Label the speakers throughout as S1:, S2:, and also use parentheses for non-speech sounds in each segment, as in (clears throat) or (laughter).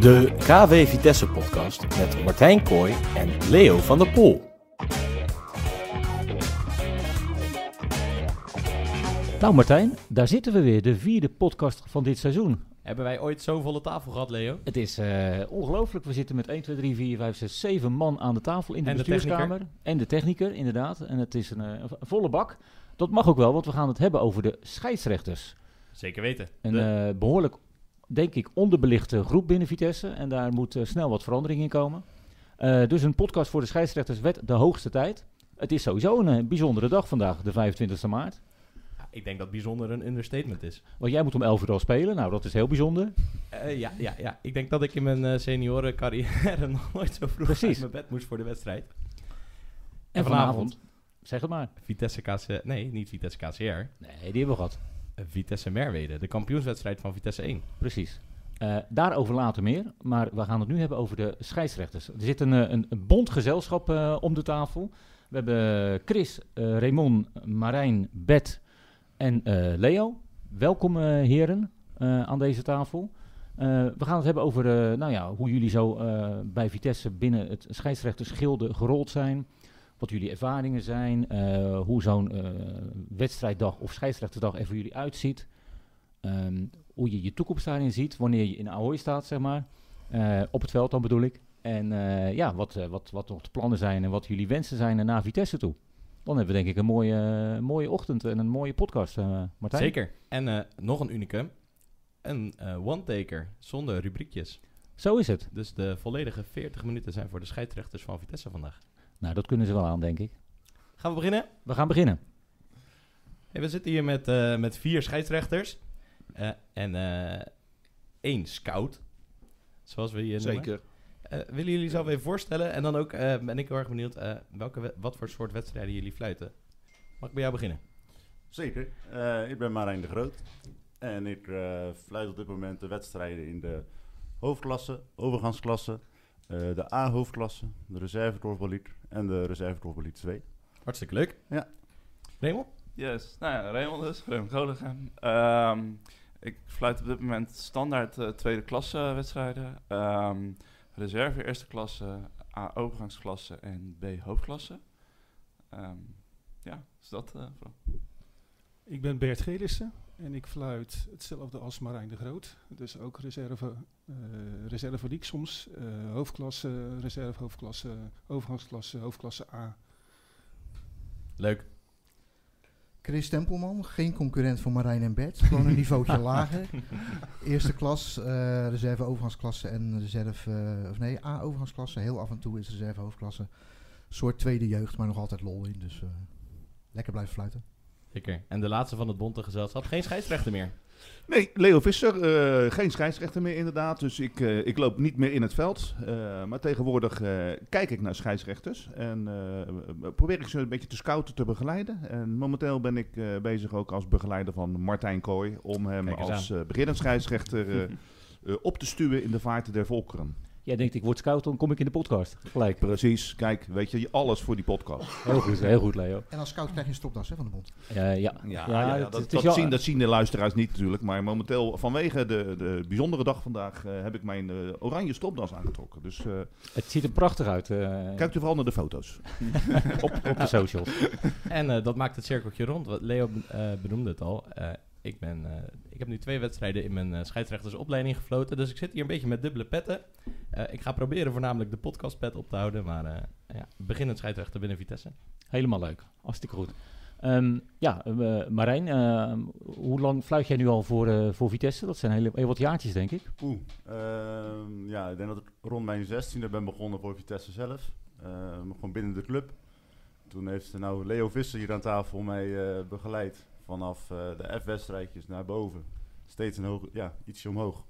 S1: De KW Vitesse podcast met Martijn Kooi en Leo van der Poel.
S2: Nou Martijn, daar zitten we weer, de vierde podcast van dit seizoen.
S3: Hebben wij ooit zo'n volle tafel gehad, Leo?
S2: Het is eh, ongelooflijk, we zitten met 1, 2, 3, 4, 5, 6, 7 man aan de tafel in de
S3: En de
S2: bestuurskamer. en de technieker, inderdaad. En het is een, eh, een volle bak. Dat mag ook wel, want we gaan het hebben over de scheidsrechters.
S3: Zeker weten.
S2: Een
S3: De-
S2: eh, behoorlijk, denk ik, onderbelichte groep binnen Vitesse. En daar moet eh, snel wat verandering in komen. Eh, dus een podcast voor de scheidsrechters werd de hoogste tijd. Het is sowieso een eh, bijzondere dag vandaag, de 25e maart.
S3: Ik denk dat bijzonder een understatement is.
S2: Want jij moet om 11 uur al spelen. Nou, dat is heel bijzonder.
S3: Ja, ja, ja, ik denk dat ik in mijn eh, seniorencarrière nog (laughs) nooit zo vroeg
S2: Precies.
S3: uit mijn bed moest voor de wedstrijd.
S2: En vanavond, zeg het maar.
S3: Vitesse KC... Nee, niet Vitesse KCR.
S2: Nee, die hebben we gehad.
S3: Vitesse Merwede, de kampioenswedstrijd van Vitesse 1.
S2: Precies. Eh, daarover later meer, maar we gaan het nu hebben over de scheidsrechters. Er zit een, eh, een, een bond gezelschap eh, om de tafel. We hebben Chris, eh Raymond, Marijn, Bet en Leo. Welkom heren aan deze tafel. We gaan het hebben over nou ja, hoe jullie zo bij Vitesse binnen het scheidsrechtersgilde gerold zijn. Wat jullie ervaringen zijn. eh, hoe zo'n eh, wedstrijddag of scheidsrechtersdag er voor jullie uitziet. Ehm, hoe je je toekomst daarin ziet, wanneer je in Ahoy staat, zeg maar. Eh, op het veld dan bedoel ik. En ja, wat, wat, wat nog de plannen zijn en wat jullie wensen zijn naar Vitesse toe. Dan hebben we denk ik een mooie, mooie ochtend en een mooie podcast, Martijn.
S3: Zeker. En nog een unicum. Een one-taker zonder rubriekjes.
S2: Zo is het.
S3: Dus de volledige 40 minuten zijn voor de scheidsrechters van Vitesse vandaag.
S2: Nou, dat kunnen ze wel aan, denk ik.
S3: Gaan we beginnen?
S2: We gaan beginnen.
S3: Hey, we zitten hier met, eh, met vier scheidsrechters. eh, en eh, één scout. Zoals we hier noemen.
S4: Zeker.
S3: Eh, willen jullie zelf even voorstellen? En dan ook eh, ben ik heel erg benieuwd eh, welke we- wat voor soort wedstrijden jullie fluiten. Mag ik bij jou beginnen?
S4: Zeker. Eh, ik ben Marijn de Groot. En ik eh, fluit op dit moment de wedstrijden in de hoofdklasse, overgangsklasse, eh, de A-hoofdklasse, de reserve korfbaliet en de reserve korfbaliet 2.
S3: Hartstikke leuk.
S4: Ja.
S3: Raymond?
S5: Yes, nou ja, Raymond dus, Raymond Groningen. Ehm ik fluit op dit moment standaard eh, tweede klasse wedstrijden. Ehm, reserve eerste klasse, A overgangsklasse en B hoofdklasse. Ehm, ja, is dat eh, vooral.
S6: Ik ben Bert Gelissen en ik fluit hetzelfde als Marijn de Groot. Dus ook reserve, eh reserve league soms. eh, hoofdklasse, reserve hoofdklasse, overgangsklasse, hoofdklasse A.
S3: Leuk.
S7: Chris Tempelman, geen concurrent voor Marijn en Bert. Gewoon een niveautje (laughs) lager. Eerste klas, eh, reserve overgangsklasse en reserve, of nee, A overgangsklasse. Heel af en toe is reserve hoofdklasse. Soort tweede jeugd, maar nog altijd lol in. Dus eh, lekker blijven fluiten.
S3: Zeker. En de laatste van het bonte gezelschap. Geen scheidsrechter meer.
S8: Nee, Leo Visser, eh, geen scheidsrechter meer inderdaad. Dus ik, eh, ik loop niet meer in het veld. Eh, maar tegenwoordig kijk ik naar scheidsrechters. En probeer ik ze een beetje te scouten, te begeleiden. En momenteel ben ik bezig ook als begeleider van Martijn Kooi. Om hem als beginnend scheidsrechter (laughs) op te stuwen in de vaart der volkeren.
S2: Jij denkt, ik word scout, dan kom ik in de podcast. Gelijk.
S8: Precies, kijk, weet je, alles voor die podcast.
S2: Heel goed, heel goed Leo.
S7: En als scout krijg je een stopdas hè, van de bond.
S2: Eh, ja.
S8: Ja,
S2: Ja,
S8: ja,
S2: het-
S8: dat,
S2: het
S8: zien, dat zien de luisteraars niet natuurlijk. Maar momenteel, vanwege de, de bijzondere dag vandaag, eh, heb ik mijn eh, oranje stopdas aangetrokken. Dus eh,
S2: Het ziet er prachtig uit eh,
S8: kijk u vooral naar de foto's. (laughs)
S2: op, op de socials.
S3: En eh, dat maakt het cirkeltje rond. Want Leo eh, benoemde het al. Eh, ik, ben, eh, ik heb nu twee wedstrijden in mijn eh, scheidsrechtersopleiding gefloten. Dus ik zit hier een beetje met dubbele petten. Eh, ik ga proberen voornamelijk de podcastpet op te houden. Maar eh ja, beginnend scheidsrechter binnen Vitesse.
S2: Helemaal leuk. Hartstikke goed. Ehm, ja, Marijn, eh, hoe lang fluit jij nu al voor, eh, voor Vitesse? Dat zijn hele, heel wat jaartjes, denk ik.
S4: Oeh. Ehm, ja, ik denk dat ik rond mijn 16e ben begonnen voor Vitesse zelf. Ehm, gewoon binnen de club. Toen heeft nou Leo Visser hier aan tafel mij eh, begeleid. Vanaf eh, de F-wedstrijdjes naar boven. Steeds een hoog, ja, ietsje omhoog.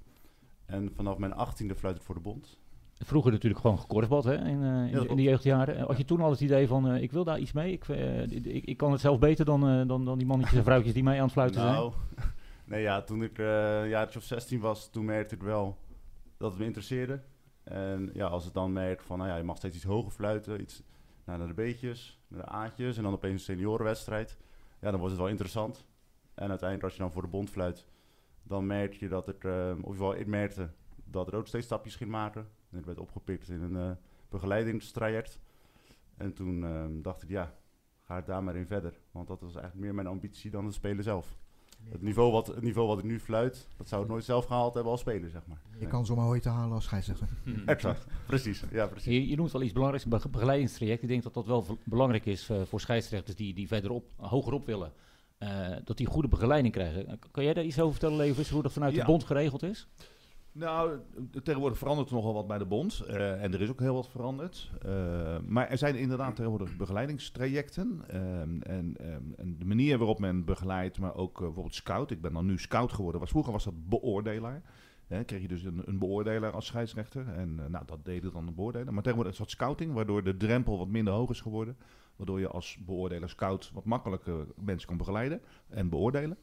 S4: En vanaf mijn 18e fluit ik voor de bond.
S2: Vroeger natuurlijk gewoon gekorfbald hè, in, eh, in,
S4: dat
S2: de- in de jeugdjaren. Had je toen al het idee van, eh, ik wil daar iets mee? Ik, eh, ik, ik kan het zelf beter dan, eh, dan, dan die mannetjes en (laughs) vrouwtjes die mij aan het fluiten zijn.
S4: Nou, (laughs) nee ja, toen ik eh, een jaartje of 16 was, toen merkte ik wel dat het me interesseerde. En ja, als het dan merkt van, nou ja, je mag steeds iets hoger fluiten, iets nou, naar de B'tjes, naar de A'tjes en dan opeens een seniorenwedstrijd. Ja, dan wordt het wel interessant. En uiteindelijk als je dan voor de bond fluit, dan merk je dat het, eh, of geval ik merkte dat Rood steeds stapjes ging maken. En ik werd opgepikt in een eh, begeleidingstraject. En toen ehm, dacht ik, ja, ga ik daar maar in verder. Want dat was eigenlijk meer mijn ambitie dan het spelen zelf. Het niveau, wat, het niveau wat ik nu fluit, dat zou ik nooit zelf gehaald hebben als speler, zeg maar.
S7: Je kan zomaar ooit te halen als scheidsrechter. (laughs) (laughs)
S4: Exact, precies. Ja, precies.
S2: Je, je noemt wel iets belangrijks, een be- begeleidingstraject. Ik denk dat dat wel belangrijk is eh, voor scheidsrechters die, die verderop, hogerop willen. Eh, dat die goede begeleiding krijgen. Kan jij daar iets over vertellen, Levens, hoe dat vanuit
S8: Ja.
S2: de bond geregeld is?
S8: Nou, tegenwoordig verandert er nogal wat bij de bond. eh, en er is ook heel wat veranderd. Eh, maar er zijn inderdaad tegenwoordig begeleidingstrajecten. ehm, en, ehm, en de manier waarop men begeleidt, maar ook eh, bijvoorbeeld scout. Ik ben dan nu scout geworden. Was, vroeger was dat beoordelaar. Hè, kreeg je dus een, een beoordelaar als scheidsrechter. En nou, dat deden dan de beoordeler. Maar tegenwoordig is dat scouting, waardoor de drempel wat minder hoog is geworden. Waardoor je als beoordeler scout wat makkelijker mensen kan begeleiden en beoordelen.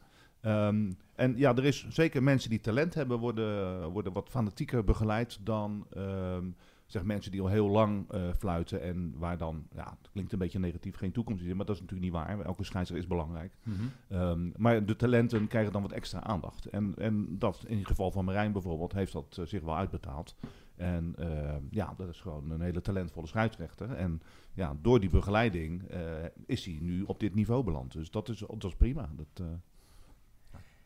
S8: Ehm, en ja, er is zeker mensen die talent hebben, worden, worden wat fanatieker begeleid dan ehm, zeg mensen die al heel lang eh, fluiten. En waar dan, ja, het klinkt een beetje negatief, geen toekomst in zit, maar dat is natuurlijk niet waar. Elke scheidsrechter is belangrijk. Ehm, maar de talenten krijgen dan wat extra aandacht. En, en dat in het geval van Marijn bijvoorbeeld heeft dat eh, zich wel uitbetaald. En ja, dat is gewoon een hele talentvolle scheidsrechter. En ja, door die begeleiding eh, is hij nu op dit niveau beland. Dus dat is, dat is prima. Dat,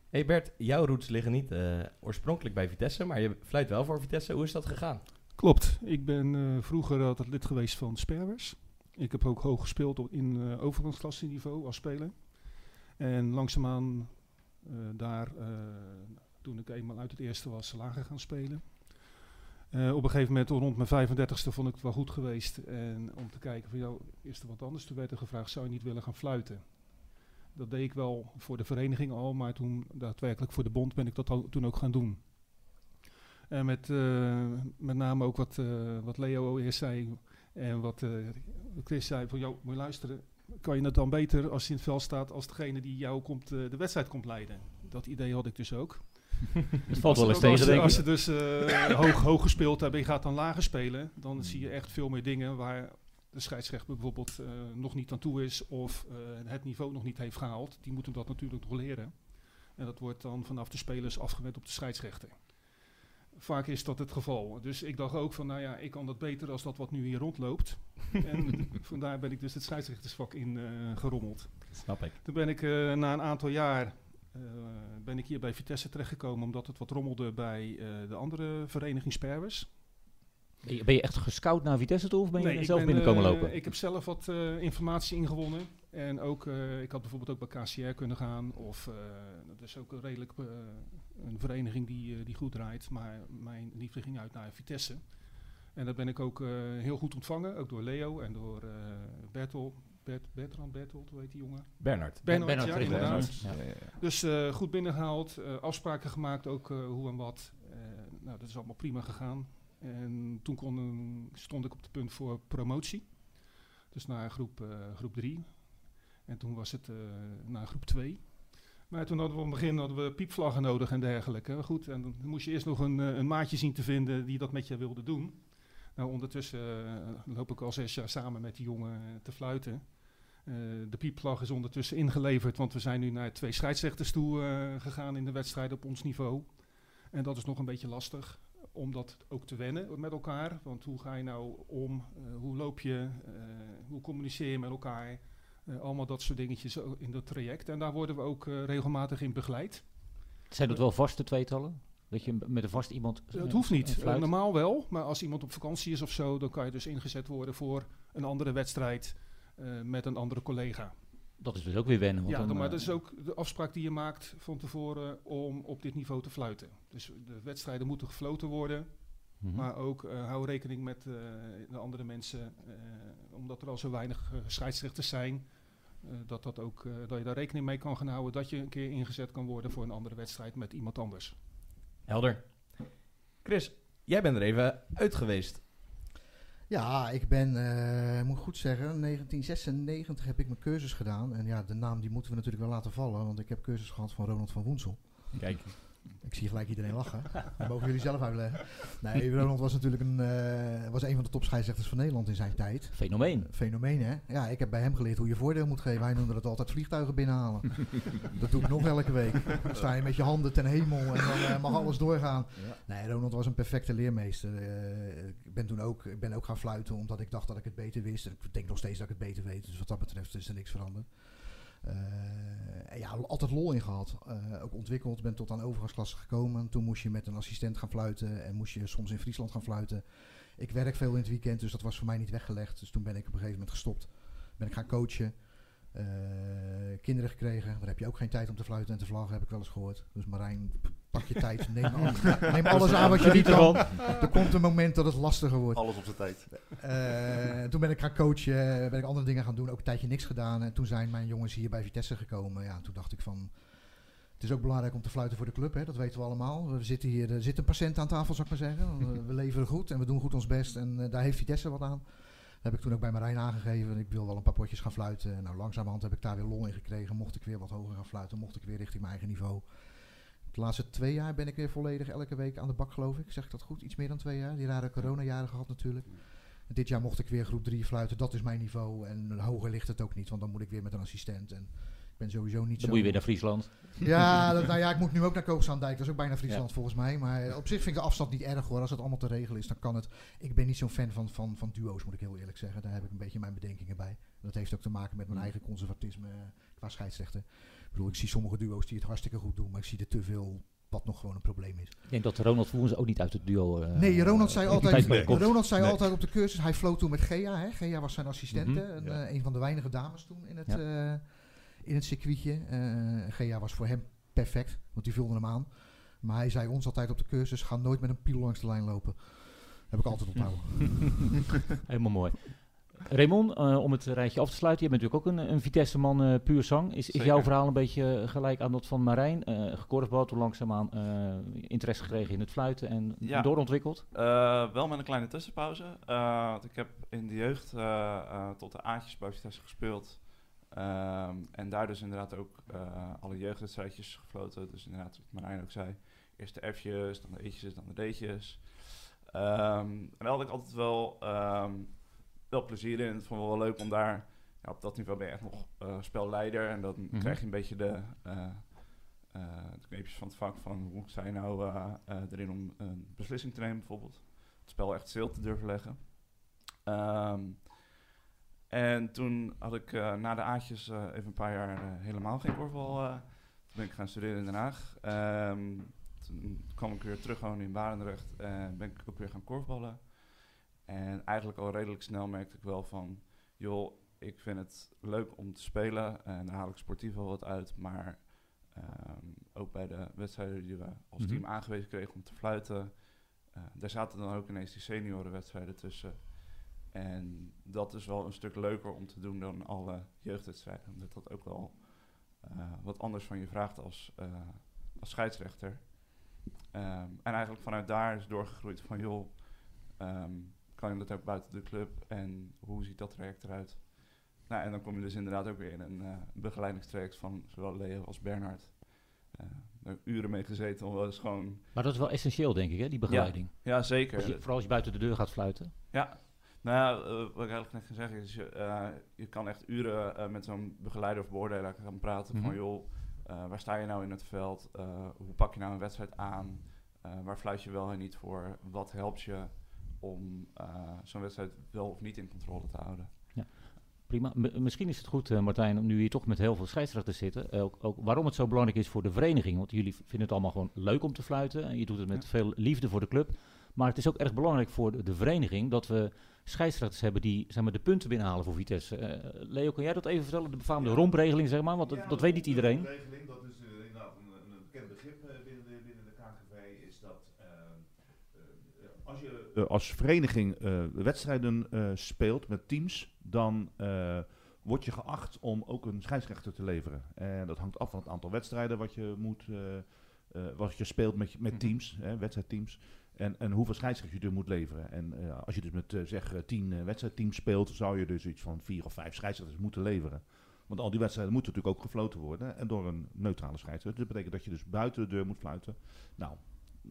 S3: Hey Bert, jouw roots liggen niet eh, oorspronkelijk bij Vitesse, maar je fluit wel voor Vitesse. Hoe is dat gegaan?
S6: Klopt. Ik ben eh, vroeger altijd lid geweest van Sperwers. Ik heb ook hoog gespeeld op, in uh, overgangsklasseniveau als speler. En langzaamaan uh, daar, toen ik eenmaal uit het eerste was, lager gaan spelen. Op een gegeven moment, rond mijn 35ste, vond ik het wel goed geweest. En om te kijken van, jou, is er wat anders? Toen werd er gevraagd, zou je niet willen gaan fluiten? Dat deed ik wel voor de vereniging al, maar toen daadwerkelijk voor de bond ben ik dat al, toen ook gaan doen. En met, uh, met name ook wat, uh, wat Leo eerst zei en wat uh, Chris zei van, joh, moet je luisteren, kan je het dan beter als je in het veld staat als degene die jou komt, de wedstrijd komt leiden? Dat idee had ik dus ook. (laughs)
S2: Het valt wel eens tegen,
S6: als,
S2: denk ik.
S6: als je dus hoog, hoog gespeeld hebt en je gaat dan lager spelen, dan zie je echt veel meer dingen waar de scheidsrechter bijvoorbeeld uh, nog niet aan toe is of uh, het niveau nog niet heeft gehaald. Die moeten dat natuurlijk nog leren. En dat wordt dan vanaf de spelers afgewend op de scheidsrechter. Vaak is dat het geval. Dus ik dacht ook van, nou ja, ik kan dat beter als dat wat nu hier rondloopt. (laughs) en vandaar ben ik dus het scheidsrechtersvak in uh, gerommeld.
S3: Snap ik.
S6: Toen ben ik na een aantal jaar ben ik hier bij Vitesse terechtgekomen omdat het wat rommelde bij de andere vereniging Sperwers.
S2: Ben je echt gescout naar Vitesse toe of ben je
S6: nee,
S2: zelf
S6: ben,
S2: binnenkomen
S6: uh,
S2: lopen?
S6: Ik heb zelf wat uh, informatie ingewonnen. En ook, uh, ik had bijvoorbeeld ook bij KCR kunnen gaan. Of uh, dat is ook een redelijk een vereniging die, die goed draait. Maar mijn liefde ging uit naar Vitesse. En dat ben ik ook heel goed ontvangen. Ook door Leo en door Bertel. Bert, Bertrand Bertolt, hoe heet die jongen?
S3: Bernard.
S6: Bernard,
S2: Bernard,
S6: ja,
S2: Bernard. Ja.
S8: ja.
S6: Dus uh, goed binnengehaald, uh, afspraken gemaakt, ook uh, hoe en wat. nou, dat is allemaal prima gegaan. En toen stond ik op het punt voor promotie. Dus naar groep 3. groep en toen was het naar groep 2. Maar toen hadden we op het begin hadden we piepvlaggen nodig en dergelijke. Goed, en dan moest je eerst nog een, een maatje zien te vinden die dat met je wilde doen. Nou, ondertussen loop ik al zes jaar samen met die jongen te fluiten. Uh, de piepvlag is ondertussen ingeleverd, want we zijn nu naar twee scheidsrechters toe uh, gegaan in de wedstrijd op ons niveau. En dat is nog een beetje lastig om dat ook te wennen met elkaar. Want hoe ga je nou om? Uh, hoe loop je? hoe communiceer je met elkaar? allemaal dat soort dingetjes in dat traject. En daar worden we ook regelmatig in begeleid.
S2: Zijn dat wel vaste tweetallen? Dat je met een vast iemand.
S6: het hoeft niet. normaal wel, maar als iemand op vakantie is of zo, dan kan je dus ingezet worden voor een andere wedstrijd. Uh, met een andere collega.
S2: Dat is dus ook weer wennen.
S6: ja,
S2: dan,
S6: maar
S2: uh,
S6: dat is ook de afspraak die je maakt van tevoren om op dit niveau te fluiten. Dus de wedstrijden moeten gefloten worden,
S2: mm -hmm.
S6: maar ook uh, hou rekening met de andere mensen, omdat er al zo weinig scheidsrechters zijn. dat, dat, ook, dat je daar rekening mee kan gaan houden dat je een keer ingezet kan worden voor een andere wedstrijd met iemand anders.
S3: Helder. Chris, jij bent er even uit geweest.
S7: Ja, ik ben, uh, moet goed zeggen, 1996 heb ik mijn cursus gedaan. En ja, de naam die moeten we natuurlijk wel laten vallen, want ik heb cursus gehad van Ronald van Woensel.
S3: Kijk.
S7: Ik zie gelijk iedereen lachen. Dat (laughs) mogen jullie zelf uitleggen. Nee, Ronald was natuurlijk een, eh, was een van de topscheidsrechters van Nederland in zijn tijd.
S2: Fenomeen.
S7: Fenomeen, hè? Ja, ik heb bij hem geleerd hoe je voordeel moet geven. Hij noemde het altijd vliegtuigen binnenhalen. (laughs) dat doe ik nog elke week. Dan sta je met je handen ten hemel en dan eh, mag alles doorgaan. Nee, Ronald was een perfecte leermeester. Eh, ik ben toen ook, ik ben ook gaan fluiten omdat ik dacht dat ik het beter wist. Ik denk nog steeds dat ik het beter weet. Dus wat dat betreft is er niks veranderd. Eh, ja, altijd lol in gehad. Eh, ook ontwikkeld, ben tot aan overgangsklasse gekomen. Toen moest je met een assistent gaan fluiten en moest je soms in Friesland gaan fluiten. Ik werk veel in het weekend, dus dat was voor mij niet weggelegd. Dus toen ben ik op een gegeven moment gestopt. Ben ik gaan coachen. Eh, kinderen gekregen. Daar heb je ook geen tijd om te fluiten en te vlaggen, heb ik wel eens gehoord. Dus Marijn, pak je tijd. Neem, (laughs) al- neem alles aan wat je niet kan. Er komt een moment dat het lastiger wordt.
S4: Alles op zijn tijd.
S7: Eh, toen ben ik gaan coachen, ben ik andere dingen gaan doen, ook een tijdje niks gedaan. En toen zijn mijn jongens hier bij Vitesse gekomen. Ja, toen dacht ik van, het is ook belangrijk om te fluiten voor de club, hè, dat weten we allemaal. We zitten hier, er zit een patiënt aan tafel, zou ik maar zeggen. We, we leveren goed en we doen goed ons best en eh, daar heeft Vitesse wat aan. Dat heb ik toen ook bij Marijn aangegeven. Ik wil wel een paar potjes gaan fluiten. En nou, langzamerhand heb ik daar weer lol in gekregen. Mocht ik weer wat hoger gaan fluiten, mocht ik weer richting mijn eigen niveau. De laatste twee jaar ben ik weer volledig elke week aan de bak, geloof ik. Zeg ik dat goed? Iets meer dan twee jaar. Die rare coronajaren gehad natuurlijk. Dit jaar mocht ik weer groep 3 fluiten. Dat is mijn niveau. En hoger ligt het ook niet, want dan moet ik weer met een assistent. En ik ben sowieso niet
S2: Dan
S7: zo...
S2: moet je weer naar Friesland.
S7: Ja, dat, nou ja, ik moet nu ook naar Koopstaandijk. Dat is ook bijna Friesland volgens mij. Maar op zich vind ik de afstand niet erg hoor. Als het allemaal te regelen is, dan kan het. Ik ben niet zo'n fan van, van, van duo's, moet ik heel eerlijk zeggen. Daar heb ik een beetje mijn bedenkingen bij. Dat heeft ook te maken met mijn eigen conservatisme eh, qua scheidsrechter. Ik bedoel, ik zie sommige duo's die het hartstikke goed doen, maar ik zie er te veel wat nog gewoon een probleem is.
S2: Ik denk dat Ronald Voens ook niet uit het duo... eh,
S7: Nee, Ronald zei
S2: die
S7: altijd. Ronald zei
S8: Nee.
S7: altijd op de cursus, hij floot toen met Gea. Hè? Gea was zijn assistente,
S2: Mhm,
S8: ja.
S7: eh, een van de weinige dames toen in het,
S2: Ja.
S7: eh, in het circuitje. Eh, Gea was voor hem perfect, want die vulde hem aan. Maar hij zei ons altijd op de cursus, ga nooit met een piel langs de lijn lopen. Heb ik altijd (laughs) onthouden.
S2: Helemaal mooi. Raymond, eh, om het rijtje af te sluiten. Je bent natuurlijk ook een, een Vitesse-man eh, puur zang. Is, is jouw verhaal een beetje gelijk aan dat van Marijn? Eh gekorfbald, langzaamaan eh interesse gekregen in het fluiten en
S5: Ja.
S2: doorontwikkeld?
S5: Eh, wel met een kleine tussenpauze. Eh, want ik heb in de jeugd eh, eh, tot de A'tjes bij Vitesse gespeeld. En daar dus inderdaad ook eh, alle jeugdwedstrijdjes gefloten. Dus inderdaad, wat Marijn ook zei. Eerst de F'jes, dan de E'tjes, dan de D'tjes. Ehm, en daar had ik altijd wel, ehm, wel plezier in. Het vond ik wel leuk om daar... Ja, op dat niveau ben je echt nog eh, spelleider. En dan
S2: Mhm.
S5: krijg je een beetje de... eh, de kneepjes van het vak van hoe je nou erin om een beslissing te nemen bijvoorbeeld. Het spel echt stil te durven leggen. Ehm, en toen had ik na de A'tjes even een paar jaar helemaal geen korfbal. toen ben ik gaan studeren in Den Haag. Ehm, toen kwam ik weer terug gewoon in Barendrecht en ben ik ook weer gaan korfballen. En eigenlijk al redelijk snel merkte ik wel van, joh, ik vind het leuk om te spelen en daar haal ik sportief wel wat uit, maar Ehm, ook bij de wedstrijden die we als
S2: Mhm.
S5: team aangewezen kregen om te fluiten. eh, daar zaten dan ook ineens die seniorenwedstrijden tussen. En dat is wel een stuk leuker om te doen dan alle jeugdwedstrijden. Omdat dat ook wel eh, wat anders van je vraagt als, eh, als scheidsrechter. Ehm, en eigenlijk vanuit daar is doorgegroeid van joh, ehm, kan je dat ook buiten de club en hoe ziet dat traject eruit? Nou, en dan kom je dus inderdaad ook weer in een eh begeleidingstraject van zowel Leo als Bernhard. Eh, daar heb ik uren mee gezeten om wel eens gewoon...
S2: Maar dat is wel essentieel, denk ik, hè, die begeleiding.
S5: Ja, zeker.
S2: Als je, vooral als je buiten de deur gaat fluiten.
S5: Ja, nou ja, eh, wat ik eigenlijk net ga zeggen is, je, eh, je kan echt uren eh, met zo'n begeleider of beoordelaar gaan praten van
S2: Mhm.
S5: joh, eh, waar sta je nou in het veld? Eh, hoe pak je nou een wedstrijd aan? Eh, waar fluit je wel en niet voor? Wat helpt je om eh, zo'n wedstrijd wel of niet in controle te houden?
S2: Prima. M- misschien is het goed, eh, Martijn, om nu hier toch met heel veel scheidsrechters zitten. eh, ook, ook waarom het zo belangrijk is voor de vereniging. Want jullie vinden het allemaal gewoon leuk om te fluiten. En je doet het met
S5: Ja.
S2: veel liefde voor de club. Maar het is ook erg belangrijk voor de, de vereniging dat we scheidsrechters hebben die zeg maar, de punten binnenhalen voor Vitesse. Eh, Leo, kan jij dat even vertellen? De befaamde
S8: Ja.
S2: rompregeling, zeg maar, want dat,
S8: Ja,
S2: dat weet niet iedereen.
S8: De dat is inderdaad een, een bekend begrip eh, binnen, de, binnen de KGV, is dat eh, eh, als eh, als vereniging eh, wedstrijden eh, speelt met teams, dan word je geacht om ook een scheidsrechter te leveren. En dat hangt af van het aantal wedstrijden wat je moet, wat je speelt met, met
S5: Mhm.
S8: teams, hè, wedstrijdteams. En, en hoeveel scheidsrechters je er moet leveren. En als je dus met eh, zeg tien eh, wedstrijdteams speelt, zou je dus iets van vier of vijf scheidsrechters moeten leveren. Want al die wedstrijden moeten natuurlijk ook gefloten worden. En door een neutrale scheidsrechter. Dat betekent dat je dus buiten de deur moet fluiten. Nou,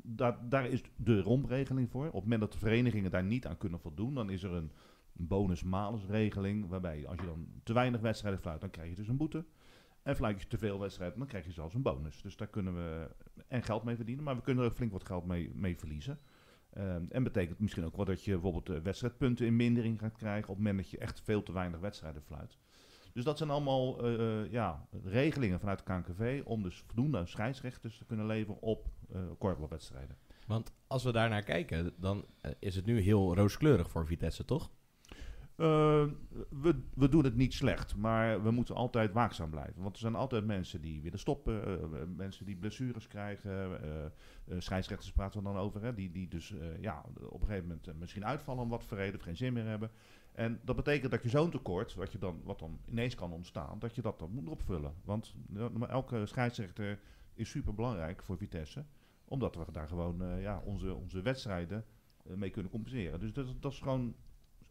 S8: daar, daar is de romregeling voor. Op het moment dat de verenigingen daar niet aan kunnen voldoen, dan is er een bonus-malus-regeling. Waarbij als je dan te weinig wedstrijden fluit, dan krijg je dus een boete. En fluit je te veel wedstrijden, dan krijg je zelfs een bonus. Dus daar kunnen we en geld mee verdienen, maar we kunnen er flink wat geld mee, mee verliezen. Ehm, en betekent misschien ook wel dat je bijvoorbeeld eh, wedstrijdpunten in mindering gaat krijgen op het moment dat je echt veel te weinig wedstrijden fluit. Dus dat zijn allemaal eh, eh, ja, regelingen vanuit de KNKV om dus voldoende scheidsrechters te kunnen leveren op uh, korfbalwedstrijden.
S3: Want als we daar naar kijken, dan is het nu heel rooskleurig voor Vitesse, toch?
S8: Uh, we, we doen het niet slecht, maar we moeten altijd waakzaam blijven. Want er zijn altijd mensen die willen stoppen, uh, mensen die blessures krijgen. Uh, scheidsrechters praten we dan over, hè, die, die dus ja, op een gegeven moment misschien uitvallen om wat voor reden of geen zin meer hebben. En dat betekent dat je zo'n tekort, wat, je dan, wat dan ineens kan ontstaan, dat je dat dan moet opvullen. Want elke scheidsrechter is super belangrijk voor Vitesse, omdat we daar gewoon ja, onze, onze wedstrijden mee kunnen compenseren. Dus dat, dat is gewoon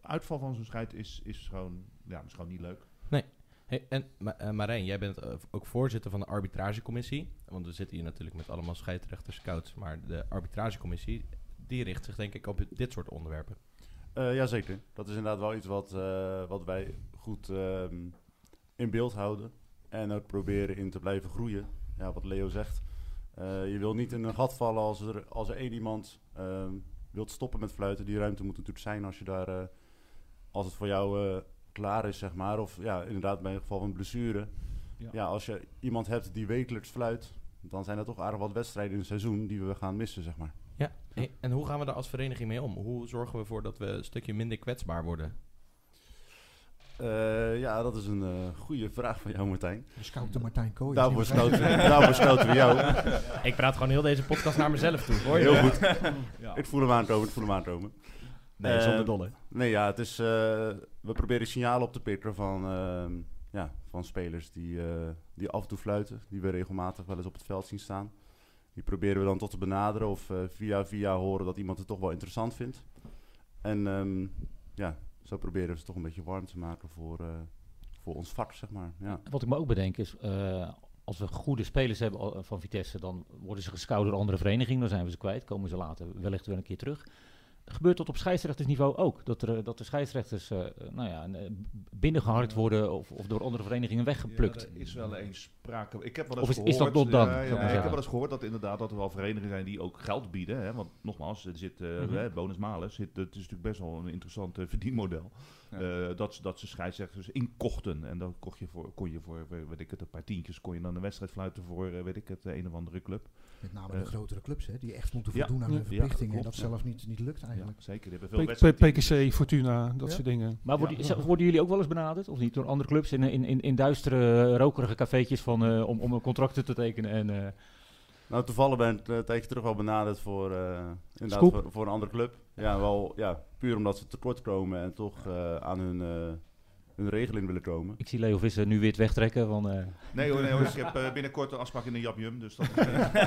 S8: uitval van zo'n scheid is, is, gewoon, ja, is gewoon niet leuk.
S3: Nee. Hey, en uh, Marijn, jij bent ook voorzitter van de arbitragecommissie. Want we zitten hier natuurlijk met allemaal scheidsrechters, scouts. Maar de arbitragecommissie, die richt zich denk ik op dit soort onderwerpen.
S4: Uh, Jazeker. Dat is inderdaad wel iets wat, wat wij goed ehm, in beeld houden. En ook proberen in te blijven groeien. Ja, wat Leo zegt. je wil niet in een gat vallen als er, als er één iemand ehm, wilt stoppen met fluiten. Die ruimte moet natuurlijk zijn als je daar als het voor jou klaar is, zeg maar. Of ja, inderdaad bij een geval van blessure. Ja. ja. als je iemand hebt die wekelijks fluit, dan zijn er toch aardig wat wedstrijden in het seizoen die we gaan missen, zeg maar.
S3: En hoe gaan we daar als vereniging mee om? Hoe zorgen we ervoor dat we een stukje minder kwetsbaar worden?
S4: Uh, ja, dat is een uh, goede vraag van jou, Martijn.
S7: De scouten Martijn Kooi.
S4: Daarvoor scouten, daarvoor scouten we jou.
S3: Ik praat gewoon heel deze podcast naar mezelf toe. Hoor je?
S4: Heel goed. (laughs) ja. Ik voel hem aankomen, ik voel hem aankomen.
S3: Nee, zonder dolle.
S4: Nee, ja, het is, uh, we proberen signalen op te pikken van, uh, ja, van spelers die, uh, die af en toe fluiten. Die we regelmatig wel eens op het veld zien staan. Die proberen we dan tot te benaderen of via via horen dat iemand het toch wel interessant vindt. En um, ja, zo proberen we ze toch een beetje warm te maken voor, voor ons vak, zeg maar. Ja.
S2: Wat ik me ook bedenk is, als we goede spelers hebben van Vitesse, dan worden ze gescout door andere verenigingen. Dan zijn we ze kwijt, komen ze later wellicht weer een keer terug gebeurt dat op scheidsrechtersniveau ook. Dat, er, dat de scheidsrechters uh, nou ja, binnengeharkt worden of, of door andere verenigingen weggeplukt.
S8: Ja, er is wel eens sprake. Ik heb wel eens
S2: of is,
S8: gehoord,
S2: is dat tot dan?
S8: Ja, ja, ik heb wel eens gehoord dat inderdaad dat er wel verenigingen zijn die ook geld bieden. Hè, want nogmaals, er zit uh, mm -hmm. bonus malus. Zit, het is natuurlijk best wel een interessant uh, verdienmodel. Uh, dat, dat ze scheidsrechters inkochten. En dan kocht je voor, kon je voor, weet ik het, een paar tientjes, kon je dan een wedstrijd fluiten voor, weet ik het, een of andere club.
S7: Met name de grotere clubs, hè, die echt moeten voldoen aan hun verplichtingen. en dat zelf niet, niet lukt eigenlijk.
S8: zeker, die
S6: hebben veel PKC, Fortuna, dat soort dingen.
S2: Maar worden, worden, jullie ook wel eens benaderd, of niet, door andere clubs in, in, in, in duistere, rokerige cafeetjes van, uh, om, om contracten te tekenen? En, uh,
S4: nou, toevallig ben ik uh, een tijdje terug wel benaderd voor, inderdaad voor, voor, een andere club. Ja, wel, ja, puur omdat ze tekort komen en toch aan hun hun regeling willen komen.
S2: Ik zie Leo Visser nu weer het wegtrekken van... Uh...
S8: Nee hoor, nee hoor, ik heb uh, binnenkort een afspraak in de Japjum, dus dat...